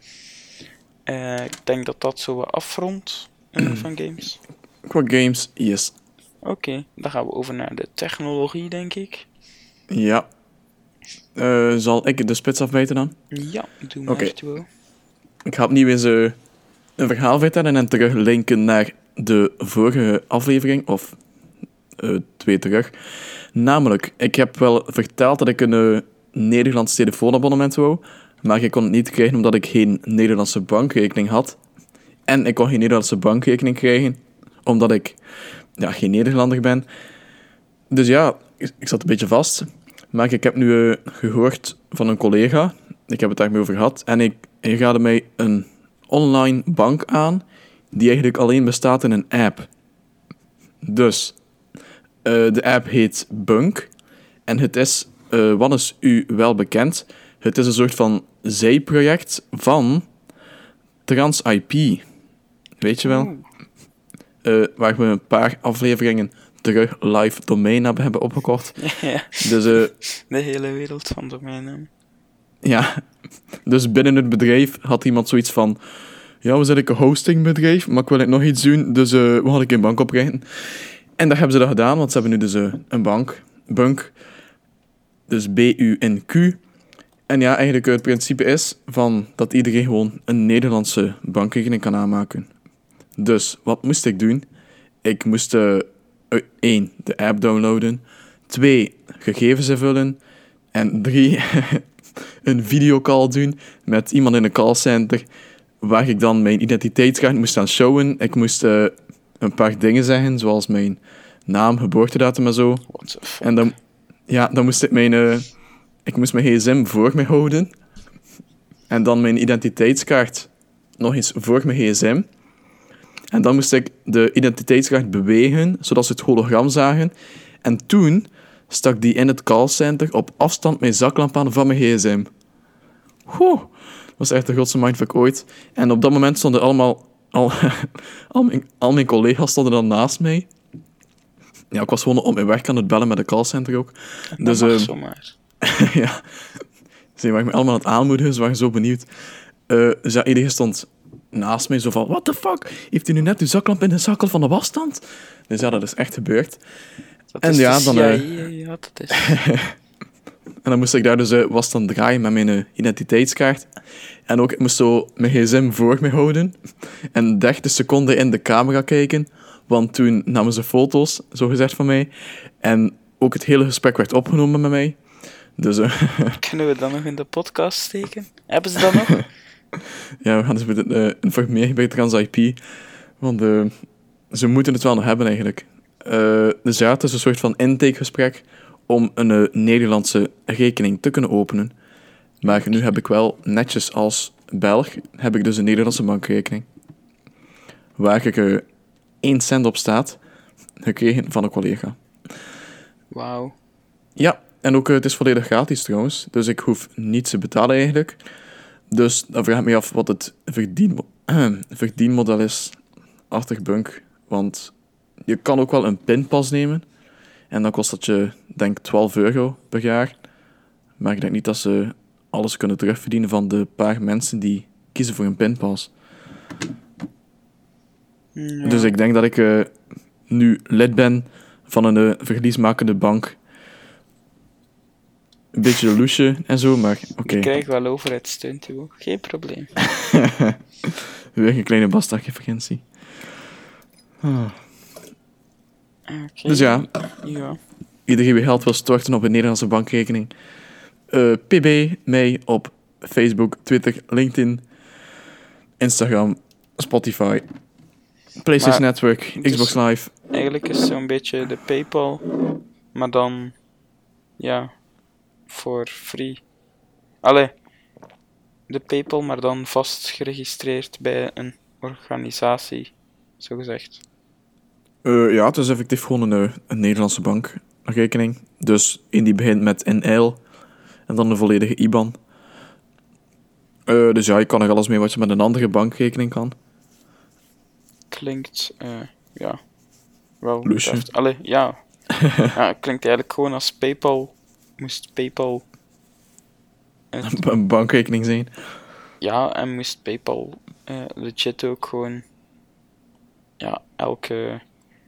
Eh, ik denk dat dat zo afrondt eh, van games.
Qua games, yes.
Oké, dan gaan we over naar de technologie, denk ik.
Ja. Eh, zal ik de spits afbijten dan?
Ja, doe maar
Oké.
Tuo.
Ik ga opnieuw eens een verhaal vertellen en terug linken naar de vorige aflevering, of twee terug. Namelijk, ik heb wel verteld dat ik een Nederlands telefoonabonnement wou, maar ik kon het niet krijgen omdat ik geen Nederlandse bankrekening had. En ik kon geen Nederlandse bankrekening krijgen, omdat ik ja, geen Nederlander ben. Dus ja, ik zat een beetje vast. Maar ik heb nu eh, gehoord van een collega, ik heb het daarmee over gehad, en ik, hij raadde mij een online bank aan, die eigenlijk alleen bestaat in een app. Dus, eh, de app heet Bunk, en het is, eh, wat is u wel bekend, het is een soort van zijproject van TransIP. Weet je wel? Eh, waar we een paar afleveringen terug live domein hebben, hebben opgekocht.
ja,
Dus eh,
de hele wereld van domeinnaam.
Ja, dus binnen het bedrijf had iemand zoiets van... Ja, we zijn een hostingbedrijf, maar ik wil nog iets doen, dus eh, we hadden een bank oprichten. En dat hebben ze dan gedaan, want ze hebben nu dus een bank, Bunk, dus B-U-N-Q. En ja, eigenlijk het principe is van dat iedereen gewoon een Nederlandse bankrekening kan aanmaken. Dus, wat moest ik doen? Ik moest eh, eh, één, de app downloaden. Twee, gegevens invullen. En drie, een videocall doen met iemand in een callcenter, waar ik dan mijn identiteitskaart moest aan showen. Ik moest eh, een paar dingen zeggen, zoals mijn naam, geboortedatum en zo. En dan, ja, dan moest ik mijn, eh, ik moest mijn gsm voor me houden. En dan mijn identiteitskaart nog eens voor mijn gsm. En dan moest ik de identiteitskaart bewegen, zodat ze het hologram zagen. En toen stak die in het callcenter op afstand mijn zaklamp aan van mijn gsm. Oeh, dat was echt de grootste mindfuck ooit. En op dat moment stonden allemaal... Al, al, mijn, al mijn collega's stonden dan naast mij. Ja, ik was gewoon op mijn weg aan het bellen met de callcenter ook.
Dat
Dus
zomaar.
ja. Ze waren me allemaal aan het aanmoedigen, ze waren zo benieuwd. Eh, dus ja, iedereen stond naast mij zo van, what the fuck? Heeft u nu net uw zaklamp in de zakkel van de wasstand? Dus ja, dat is echt gebeurd.
Dat
en
is
ja,
de
dan, eh,
ja, dat is...
En dan moest ik daar dus eh, wasstand draaien met mijn identiteitskaart. En ook, ik moest zo mijn gsm voor me houden. En 30 seconden in de camera kijken. Want toen namen ze foto's, zo gezegd, van mij. En ook het hele gesprek werd opgenomen met mij. Dus eh,
Kunnen we dat nog in de podcast steken? Hebben ze dat nog?
Ja, we gaan dus eh, informeren bij TransIP. Want eh, ze moeten het wel nog hebben eigenlijk. Eh, dus ja, het is een soort van intakegesprek om een Nederlandse rekening te kunnen openen. Maar nu heb ik wel netjes als Belg, heb ik dus een Nederlandse bankrekening. Waar ik eh 1 cent op staat, gekregen van een collega.
Wauw.
Ja, en ook eh, het is volledig gratis trouwens. Dus ik hoef niets te betalen eigenlijk. Dus dan vraag ik me af wat het verdienmo verdienmodel is achter Bunk. Want je kan ook wel een pinpas nemen. En dan kost dat je, denk 12 euro per jaar. Maar ik denk niet dat ze alles kunnen terugverdienen van de paar mensen die kiezen voor een pinpas.
Ja.
Dus ik denk dat ik eh, nu lid ben van een eh, verliesmakende bank. Een beetje loesje en zo, maar oké.
Ik krijg wel overheidssteun toe. Geen probleem.
Weer een kleine bastardreferentie. Ah.
Oké.
Dus ja,
Ja.
iedereen wie geld wil storten op een Nederlandse bankrekening. eh, pb, mij op Facebook, Twitter, LinkedIn, Instagram, Spotify, PlayStation
Maar-
Network,
dus-
Xbox Live.
Eigenlijk is zo'n beetje de PayPal, maar dan, ja, voor free. Allee, de PayPal, maar dan vast geregistreerd bij een organisatie, zo gezegd.
Eh, ja, het is effectief gewoon een, eh, een Nederlandse bankrekening. Dus in die begint met NL en dan een volledige IBAN. Eh, dus ja, je kan er alles mee wat je met een andere bankrekening kan.
Klinkt, ja, wel best- Allee, ja. ja, het klinkt eigenlijk gewoon als PayPal. Moest PayPal. het-
Een bankrekening zijn.
ja, en moest PayPal eh, legit ook gewoon. Ja, elke.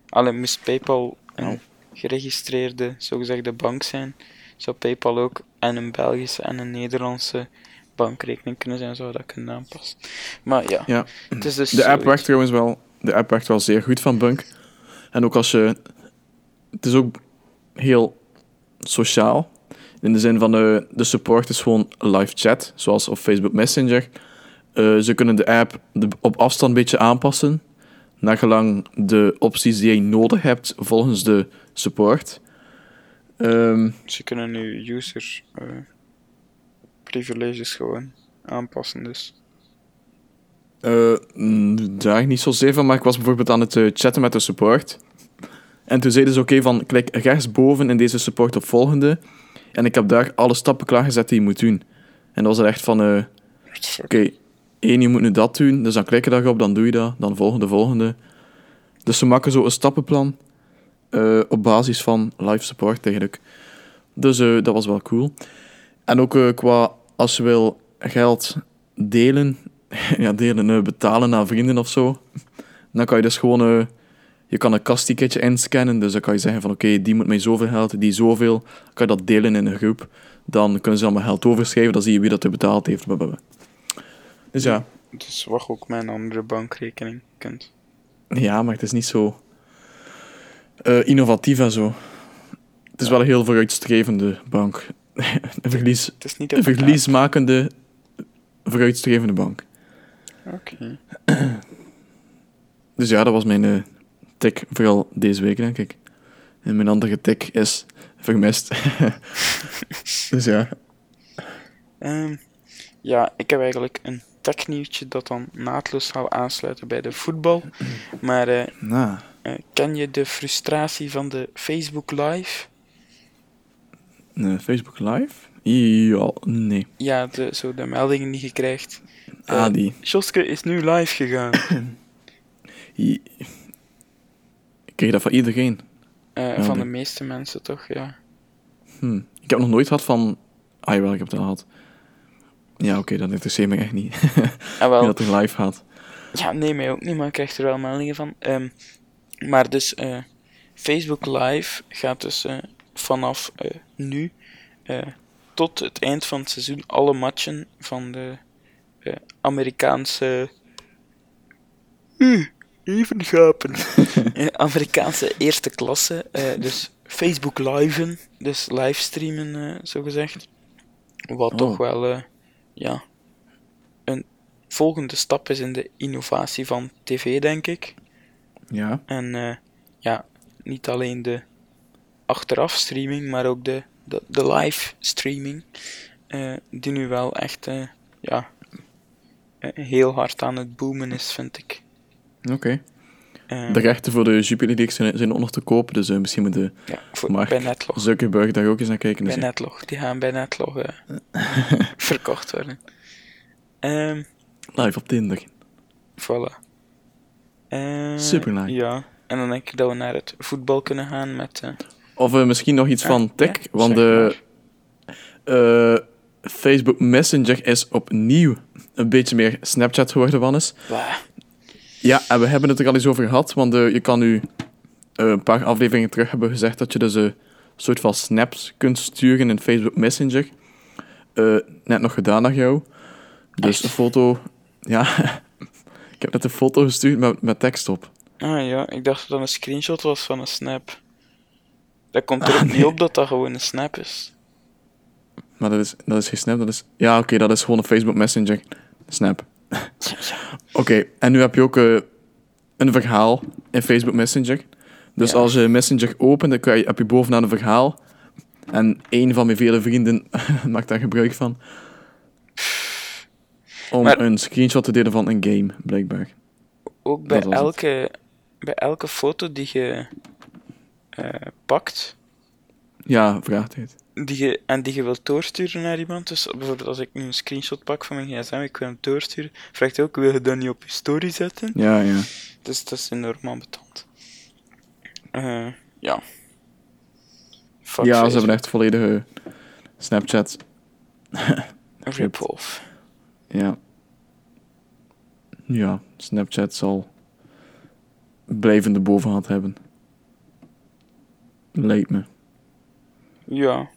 Allee, moest PayPal een geregistreerde, zogezegde bank zijn, zou PayPal ook en een Belgische en een Nederlandse bankrekening kunnen zijn, zou dat kunnen aanpassen. Maar ja,
Ja.
het is dus.
De app werkt trouwens wel, de app werkt wel zeer goed van Bunk. En ook als je... Het is ook heel sociaal. In de zin van de, de support is gewoon live chat, zoals op Facebook Messenger. Eh, ze kunnen de app op afstand een beetje aanpassen, naar gelang de opties die je nodig hebt volgens de support. Ehm,
Ze kunnen nu user eh, privileges gewoon aanpassen, dus.
Eh, daar niet zozeer van, maar ik was bijvoorbeeld aan het eh, chatten met de support. En toen zeiden ze, oké, van klik rechtsboven in deze support op volgende. En ik heb daar alle stappen klaargezet die je moet doen. En dat was er echt van, eh, oké, één, je moet nu dat doen, dus dan klik je daarop, dan doe je dat, dan volgende, volgende. Dus ze maken zo een stappenplan eh, op basis van live support eigenlijk. Dus eh, dat was wel cool. En ook qua, als je wil geld delen, ja, delen, betalen aan vrienden of zo, dan kan je dus gewoon, je kan een kastticketje inscannen, dus dan kan je zeggen van oké, die moet mij zoveel geld, die zoveel, dan kan je dat delen in een groep. Dan kunnen ze allemaal geld overschrijven, dan zie je wie dat er betaald heeft. blablabla. Dus ja,
Dus je ook een andere bankrekening kunt.
ja, maar het is niet zo eh, innovatief en zo. Het is wel een heel vooruitstrevende bank. een verlies,
Het is niet
een verliesmakende, vooruitstrevende bank.
Oké.
Dus ja, dat was mijn eh tik, vooral deze week, denk ik. En mijn andere tik is vermist. dus ja.
Ehm, ja, ik heb eigenlijk een technieuwtje dat dan naadloos zou aansluiten bij de voetbal. Maar eh,
Nou,
eh, ken je de frustratie van de Facebook Live?
eh, Facebook Live? Ja, nee.
Ja, de, zo de meldingen die je krijgt. Eh,
Ah, die.
Joske is nu live gegaan.
Kreeg dat van iedereen.
Eh,
Ja,
van de meeste mensen toch, ja.
Hm. Ik heb nog nooit gehad van... Ah, jawel, ik heb het al gehad. Ja, oké, dat interesseert me echt niet.
En wel,
dat er live gaat.
Ja, nee, mij ook niet, maar ik krijg er wel meldingen van. Ehm, maar dus, eh, Facebook Live gaat dus eh, vanaf nu tot het eind van het seizoen alle matchen van de Amerikaanse. Hm, even gapen. Amerikaanse eerste klasse. eh, dus Facebook Liven, dus livestreamen, eh zo gezegd. Wat
Oh.
toch wel, eh, ja, een volgende stap is in de innovatie van tv, denk ik.
Ja.
En eh, ja, niet alleen de achteraf streaming, maar ook de, de, de live streaming, eh, die nu wel echt eh, ja, heel hard aan het boomen is, vind ik.
Oké.
Eh,
De rechten voor de League zijn, zijn nog te koop, dus eh, misschien moet de
ja, voor,
Mark. Zuckerberg daar ook eens naar kijken.
Bij. Netlog. Die gaan bij Netlog eh, verkocht worden. Ehm
Live op Tinder.
Voilà. Eh,
Super nice.
Ja, en dan denk ik dat we naar het voetbal kunnen gaan met... eh,
Of misschien nog iets
Ah,
van tech,
ja,
want de Facebook Messenger is opnieuw een beetje meer Snapchat geworden, Wannes. Ja, en we hebben het er al eens over gehad, want eh, je kan nu eh, een paar afleveringen terug hebben gezegd dat je dus eh, een soort van snaps kunt sturen in Facebook Messenger. Net nog gedaan naar jou. Dus
Echt?
een foto... Ja, ik heb net een foto gestuurd met, met tekst op.
Ah ja, ik dacht dat dat een screenshot was van een snap. Dat komt er
Ah,
ook niet op dat dat gewoon een snap is.
Maar dat is, dat is geen snap, dat is... Ja, oké, dat is gewoon een Facebook Messenger snap. Oké, en nu heb je ook eh, een verhaal in Facebook Messenger. Dus
Ja.
als je Messenger opent, dan kan je, heb je bovenaan een verhaal. En één van mijn vele vrienden maakt daar gebruik van. om
Maar-
een screenshot te delen van een game, blijkbaar.
Ook bij
het.
elke, bij elke foto die je eh, pakt
Ja, vraagtijd.
Die je, en die je wilt doorsturen naar iemand. Dus bijvoorbeeld als ik nu een screenshot pak van mijn gsm, ik wil hem doorsturen, vraagt ook, wil je dat niet op je story zetten?
Ja, ja.
Dus dat is enorm ambetant. Eh ja. Fuck
ja, ze hebben echt volledige Snapchat.
Rip-off.
Ja. Ja, Snapchat zal blijvende bovenhand hebben. Lijkt me.
Ja.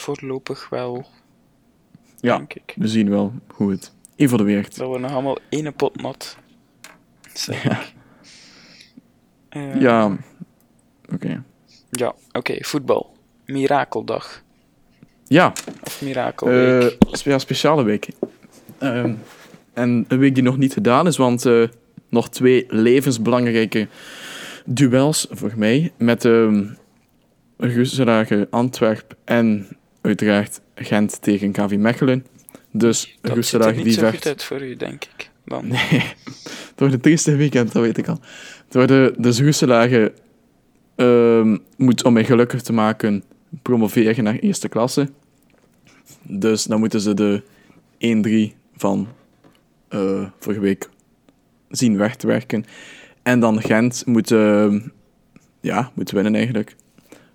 Voorlopig wel,
Ja,
denk ik.
we zien wel hoe het evolueert.
Dat we nog allemaal ene pot nat. Zeg
Ja.
Eh,
Ja, oké.
Ja, oké, voetbal. Mirakeldag.
Ja,
Of mirakelweek.
eh, spe- ja, speciale week. Ehm, en een week die nog niet gedaan is, want eh, nog twee levensbelangrijke duels voor mij. Met ehm Roeselaar Antwerp en uiteraard Gent tegen KV Mechelen. Dus
dat ziet
Roeselaar
er niet
die
zo uit voor u, denk ik. Dan.
Nee, het wordt een trieste weekend, dat weet ik al. Het worden de Roeselaar ehm moet, om mij gelukkig te maken, promoveren naar eerste klasse. Dus dan moeten ze de 1-3 van eh, vorige week zien weg te werken. En dan Gent moet, ja, moet winnen eigenlijk.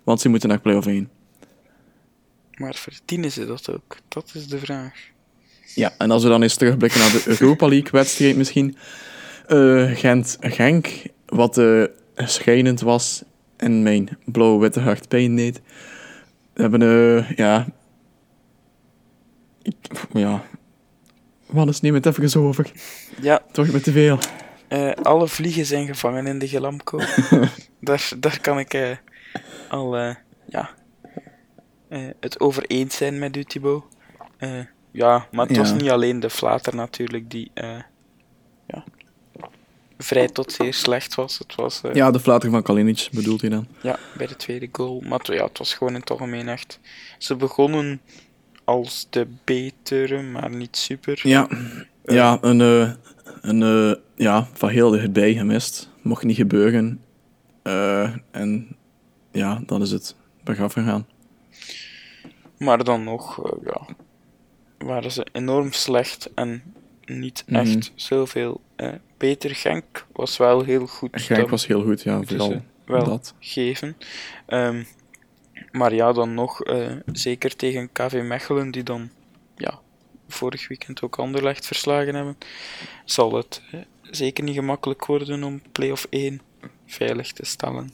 Want ze moeten naar play-off 1.
Maar verdienen ze dat ook? Dat is de vraag.
Ja, en als we dan eens terugblikken naar de Europa League-wedstrijd misschien. Eh, Gent-Genk, wat eh schijnend was en mijn blauw-witte hart pijn deed. We hebben, eh, ja... Ik, ja... Wat is neem het even over.
Ja,
Toch met te veel.
alle vliegen zijn gevangen in de Gelamco. daar, daar kan ik al ja, eh, het over eens zijn met u, Thibaut. Eh, ja, maar het was niet alleen de flater natuurlijk die eh, ja, vrij tot zeer slecht was. Het was
Ja, de flater van Kalinic bedoelt hij dan.
Ja, bij de tweede goal. Maar het- ja, het was gewoon in het algemeen echt. Ze begonnen als de betere, maar niet super.
Ja, ja een, een ja, van heel dichtbij gemist. Mocht niet gebeuren. En ja, dan is het bergaf gegaan.
Maar dan nog, eh, ja, waren ze enorm slecht en niet
Mhm.
echt zoveel eh, beter. Genk was wel heel goed.
Genk was heel goed, ja, vooral
wel
dat.
geven. Ehm, maar ja, dan nog, eh, zeker tegen KV Mechelen, die dan ja, vorig weekend ook Anderlecht verslagen hebben, zal het zeker niet gemakkelijk worden om play-off 1 veilig te stellen.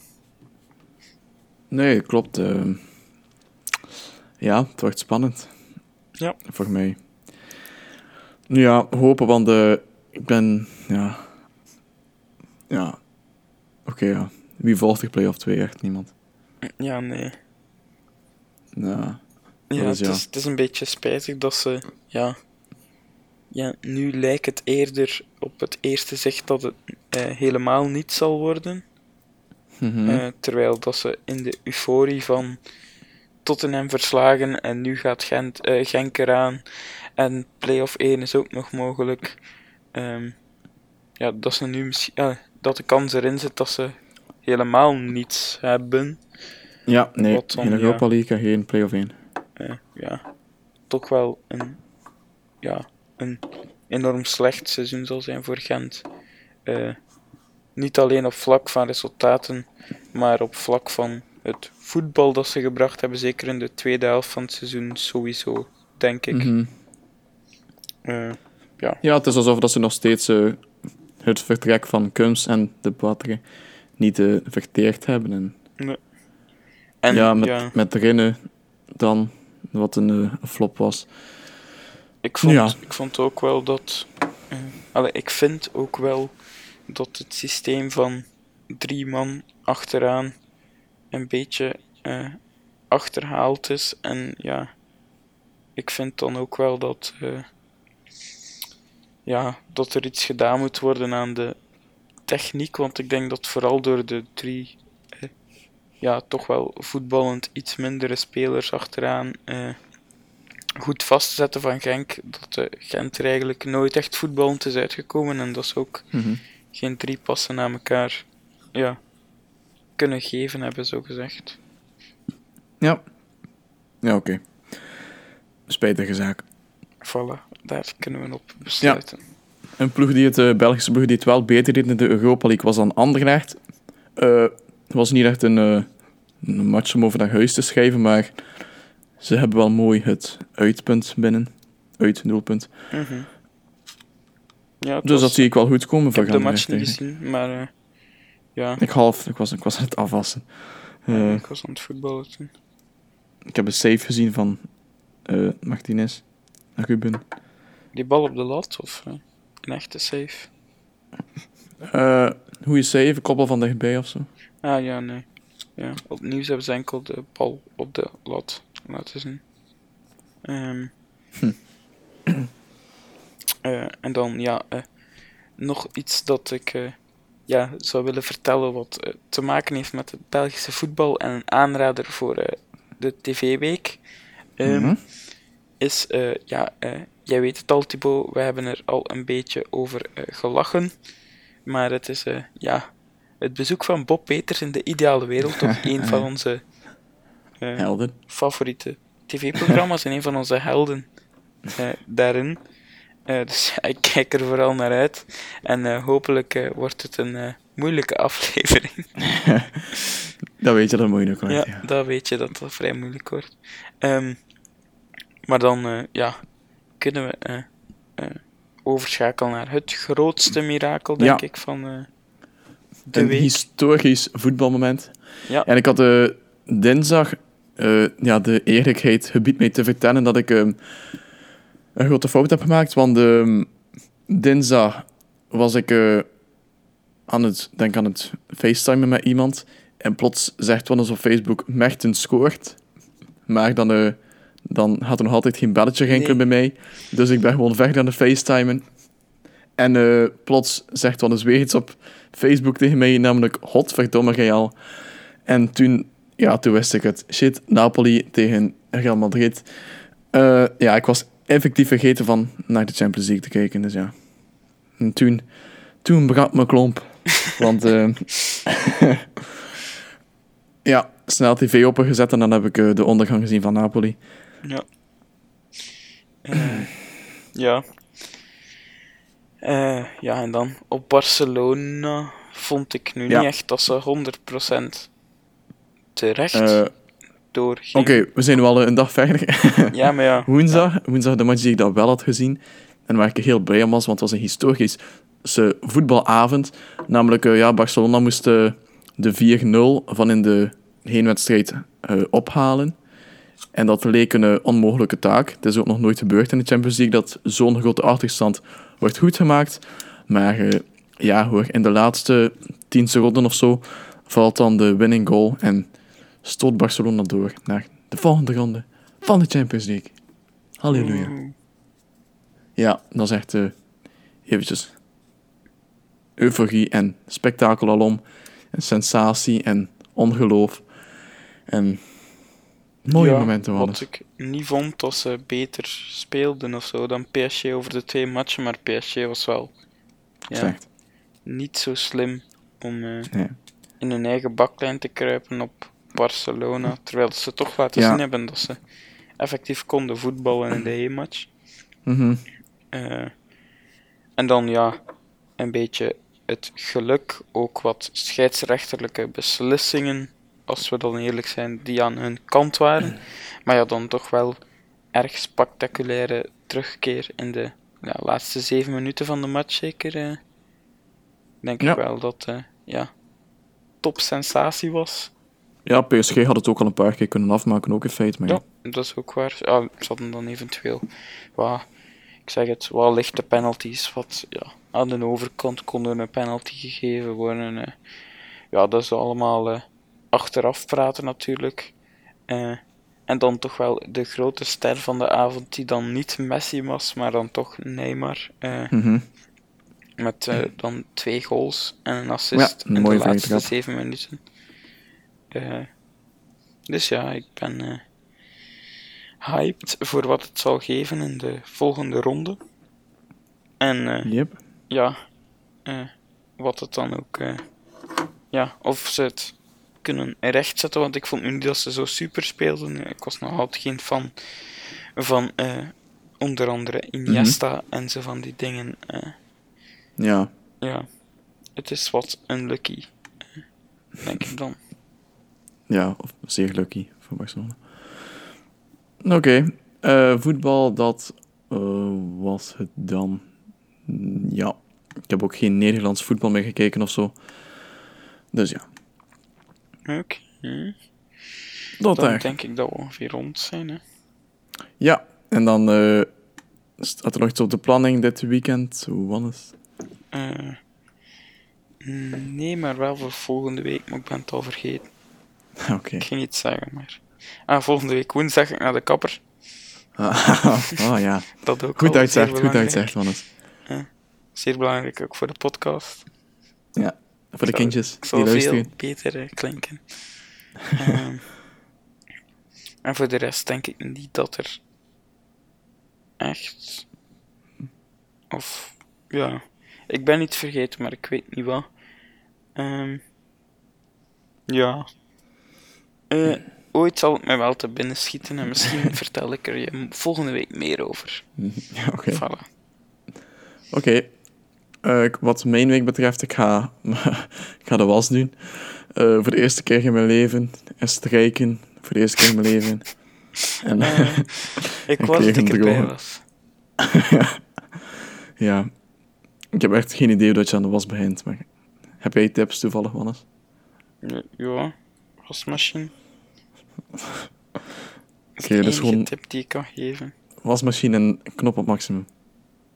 Nee, klopt. eh. Ja, het wordt spannend.
Ja.
Voor mij. Ja, hopen, want eh, ik ben... Ja... Ja. Oké, ja. Wie volgt er play-off 2? Echt niemand.
Ja, nee.
Ja.
Ja,
is
het,
ja.
is, het is een beetje spijtig dat ze, ja, ja, nu lijkt het eerder op het eerste zicht dat het eh, helemaal niet zal worden.
Mhm.
Eh, terwijl dat ze in de euforie van Tottenham verslagen en nu gaat Gent, eh, Genk eraan en play-off 1 is ook nog mogelijk. Ehm, ja, dat ze nu misschien, dat de kans erin zit dat ze helemaal niets hebben.
ja, nee.
dan, ja.
Europa League en geen play-off 1.
eh, ja, toch wel een, ja, een enorm slecht seizoen zal zijn voor Gent. Eh, niet alleen op vlak van resultaten, maar op vlak van het voetbal dat ze gebracht hebben, zeker in de tweede helft van het seizoen sowieso, denk ik.
Mhm.
Eh,
Ja, het is alsof dat ze nog steeds eh, het vertrek van Kums en de Batre niet eh, verteerd hebben. En,
en
ja,
ja,
met, Rinnen dan, wat een eh, flop was.
ik, vond,
ja.
ik vond ook wel dat. allee, ik vind ook wel dat het systeem van drie man achteraan een beetje eh, achterhaald is. En ja, ik vind dan ook wel dat, eh, ja, dat er iets gedaan moet worden aan de techniek. Want ik denk dat vooral door de drie, eh, ja, toch wel voetballend iets mindere spelers achteraan, goed vast te zetten van Genk. Dat Gent er eigenlijk nooit echt voetballend is uitgekomen. En dat ze ook
Mhm.
geen drie passen na elkaar ja, kunnen geven hebben, zo gezegd.
Ja. Ja, oké. Spijtige zaak.
Voilà, daar kunnen we op besluiten.
Een ploeg die het, eh, Belgische ploeg die het wel beter deed in de Europa League was dan Anderlecht. Eh, Het was niet echt een, eh, een match om over naar huis te schrijven, maar ze hebben wel mooi het uitpunt binnen. Uitdoelpunt.
Mhm. Ja,
Dus
was-
dat zie ik wel goed komen
ik
voor
heb de match niet gezien, maar ja,
Ik half, ik was, ik was aan het afwassen. Eh,
ik was aan het voetballen toen.
ik heb een save gezien van eh, Martinez. Ruben.
Die bal op de lat of eh, een echte save?
Eh goeie save, koppel van dichtbij of zo.
Ah ja, nee. Ja, op het nieuws hebben ze enkel de bal op de lat laten zien. Ehm, eh, en dan, ja, nog iets dat ik eh, ja, zou willen vertellen wat eh, te maken heeft met het Belgische voetbal en een aanrader voor eh, de TV-week. Ehm,
Mhm.
Is, eh, ja, jij weet het al, Thibaut, we hebben er al een beetje over gelachen. Maar het is, ja, het bezoek van Bob Peters in de ideale wereld, toch een van onze
Helden.
favoriete tv-programma's en een van onze helden daarin. Eh, dus ik kijk er vooral naar uit. En eh, hopelijk eh, wordt het een moeilijke aflevering.
Dat weet je, dat moeilijk wordt.
ja,
Ja.
dan weet je dat dat vrij moeilijk wordt. Ehm, maar dan, ja, kunnen we overschakelen naar het grootste mirakel, denk
Ja.
ik, van de
Een
week.
historisch voetbalmoment.
Ja.
En ik had eh, dinsdag ja, de eerlijkheid gebied mij te vertellen dat ik ehm, een grote fout heb gemaakt. Want ehm, dinsdag was ik eh, aan het, denk aan het facetimen met iemand. En plots zegt wel eens op Facebook, Mertens scoort. Maar dan, eh, dan had er nog altijd geen belletje rinkelen bij mij. Dus ik ben gewoon verder aan het facetimen. En eh, plots zegt wel eens weer iets op Facebook tegen mij, namelijk Godverdomme Real. En toen, ja, toen wist ik het. Shit, Napoli tegen Real Madrid. Eh, ja, ik was effectief vergeten van naar de Champions League te kijken, dus ja. En toen, toen brak mijn klomp. Want, eh, ja, snel tv opengezet en dan heb ik eh, de ondergang gezien van Napoli.
Ja. Eh, ja. Ja, en dan op Barcelona vond ik nu
Ja.
niet echt dat ze 100% terecht
Oké, we zijn nu al eh, een dag verder.
Ja, maar ja.
Woensdag, woensdag de match die ik dan wel had gezien. En waar ik heel blij om was, want het was een historische voetbalavond. Namelijk, eh, ja, Barcelona moest eh, de 4-0 van in de heenwedstrijd eh, ophalen. En dat leek een onmogelijke taak. Het is ook nog nooit gebeurd in de Champions League dat zo'n grote achterstand wordt goedgemaakt. Maar ja hoor, in de laatste 10 seconden of zo valt dan de winning goal en stoot Barcelona door naar de volgende ronde van de Champions League. Halleluja.
Oeh.
Ja, dat is echt eh eventjes euforie en spektakel alom. En sensatie en ongeloof. En mooie
Ja,
momenten waren
Wat ik niet vond dat ze beter speelden of zo dan PSG over de twee matchen, maar PSG was wel ja,
Slecht.
niet zo slim om eh,
Nee.
in hun eigen baklijn te kruipen op Barcelona, terwijl ze toch laten
Ja.
zien hebben dat ze effectief konden voetballen in de heenmatch.
Mhm.
Eh, en dan ja, een beetje het geluk, ook wat scheidsrechterlijke beslissingen, als we dan eerlijk zijn, die aan hun kant waren. Maar ja, dan toch wel erg spectaculaire terugkeer in de ja, laatste zeven minuten van de match, zeker. eh. denk
Ja.
ik wel dat uh, ja, top sensatie was.
Ja, PSG had het ook al een paar keer kunnen afmaken, ook in feite. Maar ja.
Ja, dat is ook waar. Ja, ze hadden dan eventueel wat, ik zeg het, wel lichte penalties. Wat ja, aan de overkant konden een penalty gegeven worden. eh. ja, dat is allemaal eh, achteraf praten natuurlijk. Eh, en dan toch wel de grote ster van de avond, die dan niet Messi was, maar dan toch Neymar.
Mhm.
met dan twee goals en een assist
Ja, een
in de laatste zeven minuten. Eh, dus ja, ik ben eh, hyped voor wat het zal geven in de volgende ronde. En eh,
Yep.
ja, wat het dan ook. ja, of ze het kunnen rechtzetten, want ik vond nu niet dat ze zo super speelden. Ik was nog altijd geen fan van onder andere Iniesta en zo van die dingen.
Ja.
ja, het is wat unlucky, eh, denk ik dan.
Ja, of zeer lucky voor Barcelona. Oké, eh, voetbal, dat eh, was het dan. Mm, Ja, ik heb ook geen Nederlands voetbal meer gekeken of zo. Dus ja,
Oké,
dat
dan denk ik dat we ongeveer rond zijn. Hè.
Ja, en dan eh, staat er nog iets op de planning dit weekend. Hoe was het?
Eh, nee, maar wel voor volgende week, maar ik ben het al vergeten.
Oké.
Ik ging iets zeggen, maar... Ah, volgende week woensdag ik naar de kapper.
Ah ja,
Dat ook
goed uitzegt, goed
belangrijk.
uitzegt, Wannes.
Zeer belangrijk ook voor de podcast.
Ja, voor de kindjes die
zal veel
luisteren.
beter eh, klinken. Ehm, en voor de rest denk ik niet dat er echt... Of, ja... Ik ben niet vergeten, maar ik weet niet wat. Ehm, ja. Eh, ooit zal het mij wel te binnen schieten en misschien vertel ik er je volgende week meer over.
Ja, oké.
Voilà.
Oké. Eh, wat mijn week betreft, ik ga, ik ga de was doen. Eh, voor de eerste keer in mijn leven. En strijken. Voor de eerste keer in mijn leven. En
ik
En
was dat ik erbij was.
ja, ik heb echt geen idee hoe dat je aan de was begint. Maar heb jij tips toevallig, Wannes?
Ja, Ja, wasmachine.
Oké, dus gewoon-
tip die ik kan geven.
Wasmachine en knop op maximum.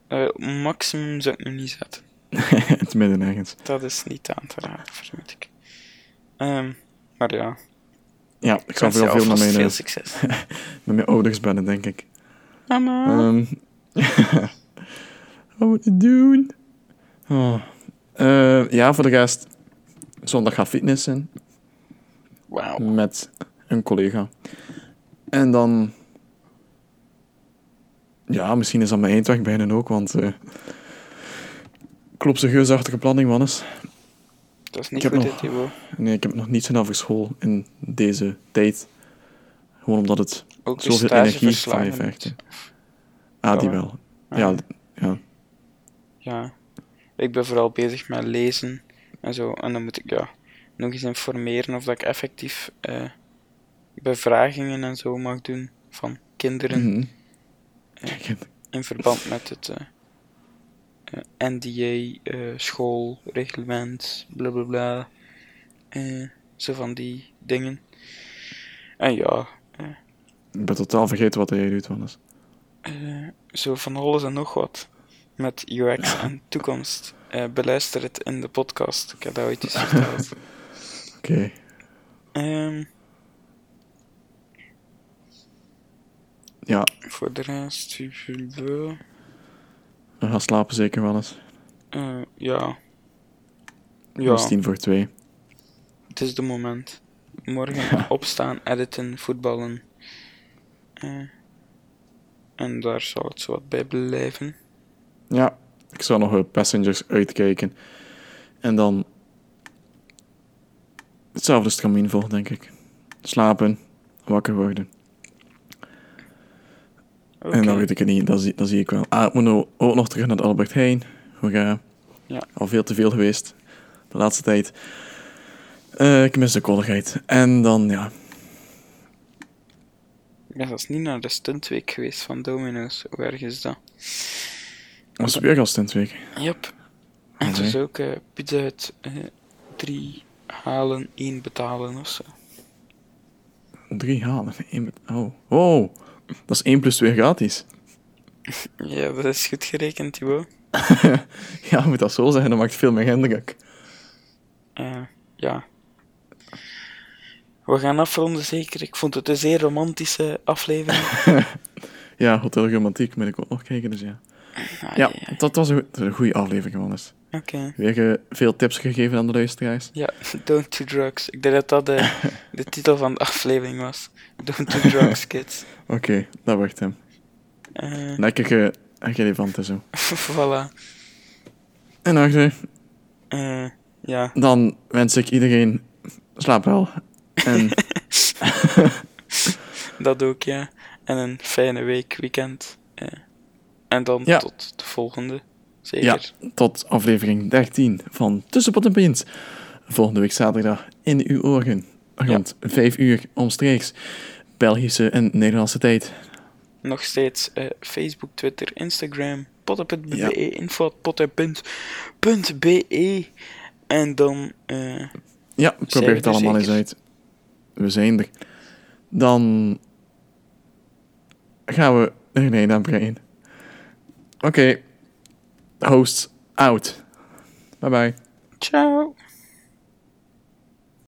Eh, maximum zou ik nu niet zetten.
In het midden ergens.
Dat is niet aan te raden, vermoed ik. Ehm, maar ja,
Ja, ik
je
vooral veel met
alvast
mijn,
veel
eh,
succes.
met mijn ouders bellen, denk ik.
Mama.
Ehm wat moet ik doen? Oh. Eh, ja, voor de rest. Zondag ga fitnessen
Wauw.
met een collega. En dan... Ja, misschien is dat mijn eindweg bij hen ook, want... eh klopt ze geusachtige planning, mannes.
Dat is niet
ik
goed,
nog-. Nee, ik heb nog niets gedaan voor school in deze tijd. Gewoon omdat het
Ook
zoveel energie van je vergt. Ah, die wel.
Ah,
Ja, ja.
ja. Ik ben vooral bezig met lezen en zo. En dan moet ik ja, nog eens informeren of dat ik effectief eh, bevragingen en zo mag doen van kinderen
Mhm.
in verband met het eh, eh, NDA, eh, school, reglement, bla bla bla. Zo van die dingen. En ja,
Ik ben totaal vergeten wat jij doet, Wannes.
zo van alles en nog wat. Met UX en toekomst. Beluister het in de podcast. Ik heb dat ooit eens verteld.
Oké.
Ehm,
Ja,
voor de rest,
we gaan slapen zeker, Wannes.
eh, ja.
Ja.
Ja,
is tien voor twee.
het is de moment. Morgen opstaan, editen, voetballen. Eh, en daar zal het zo wat bij blijven.
Ja, ik zal nog passengers uitkijken. En dan... Hetzelfde stramien vol, denk ik. Slapen, wakker worden. En dan weet ik het niet, dat zie, dat zie ik wel. Ah, ik moet nou ook nog terug naar de Albert Heijn. Hoera.
Ja.
Al veel te veel geweest. De laatste tijd. Eh, ik mis de kolligheid. En dan, ja.
Ik ben zelfs niet naar de stuntweek geweest van Domino's. Hoe erg is dat?
Was het weer al week?
Yep. En het is ook eh pizza uit eh, drie halen, één betalen of zo.
Drie halen. één bet- oh. oh, dat is 1 plus 2 gratis.
Ja, dat is goed gerekend, Thibaut.
Ja, moet dat zo zeggen, dat maakt veel meer indruk.
Eh, ja. We gaan afronden, zeker. Ik vond het een zeer romantische aflevering.
Ja, Hotel Romantiek moet ik ook nog kijken, dus ja.
Ah,
Ja, dat was een, goede aflevering, man.
Oké.
Weer veel tips gegeven aan de luisteraars.
Ja, don't do drugs. Ik denk dat dat de, de titel van de aflevering was. Don't do drugs, kids.
Oké, dat wordt hem.
Eh
Lekker uh, relevant en zo.
voilà.
En achter,
Eh, ja.
dan wens ik iedereen slaap wel. En
Dat ook, ja. En een fijne week, weekend. Eh, en dan
Ja.
tot de volgende. Zeker.
ja, tot aflevering 13 van Tussenpot en Pint. Volgende week zaterdag in uw oren. Rond 5 uur omstreeks. Belgische en Nederlandse tijd.
Nog steeds eh, Facebook, Twitter, Instagram, potten.be,
Ja.
info potten.be. En dan, eh,
Ja, probeer het allemaal eens uit. We zijn er. Dan gaan we er nee naar Brian. Oké. Hosts out. Bye bye.
ciao.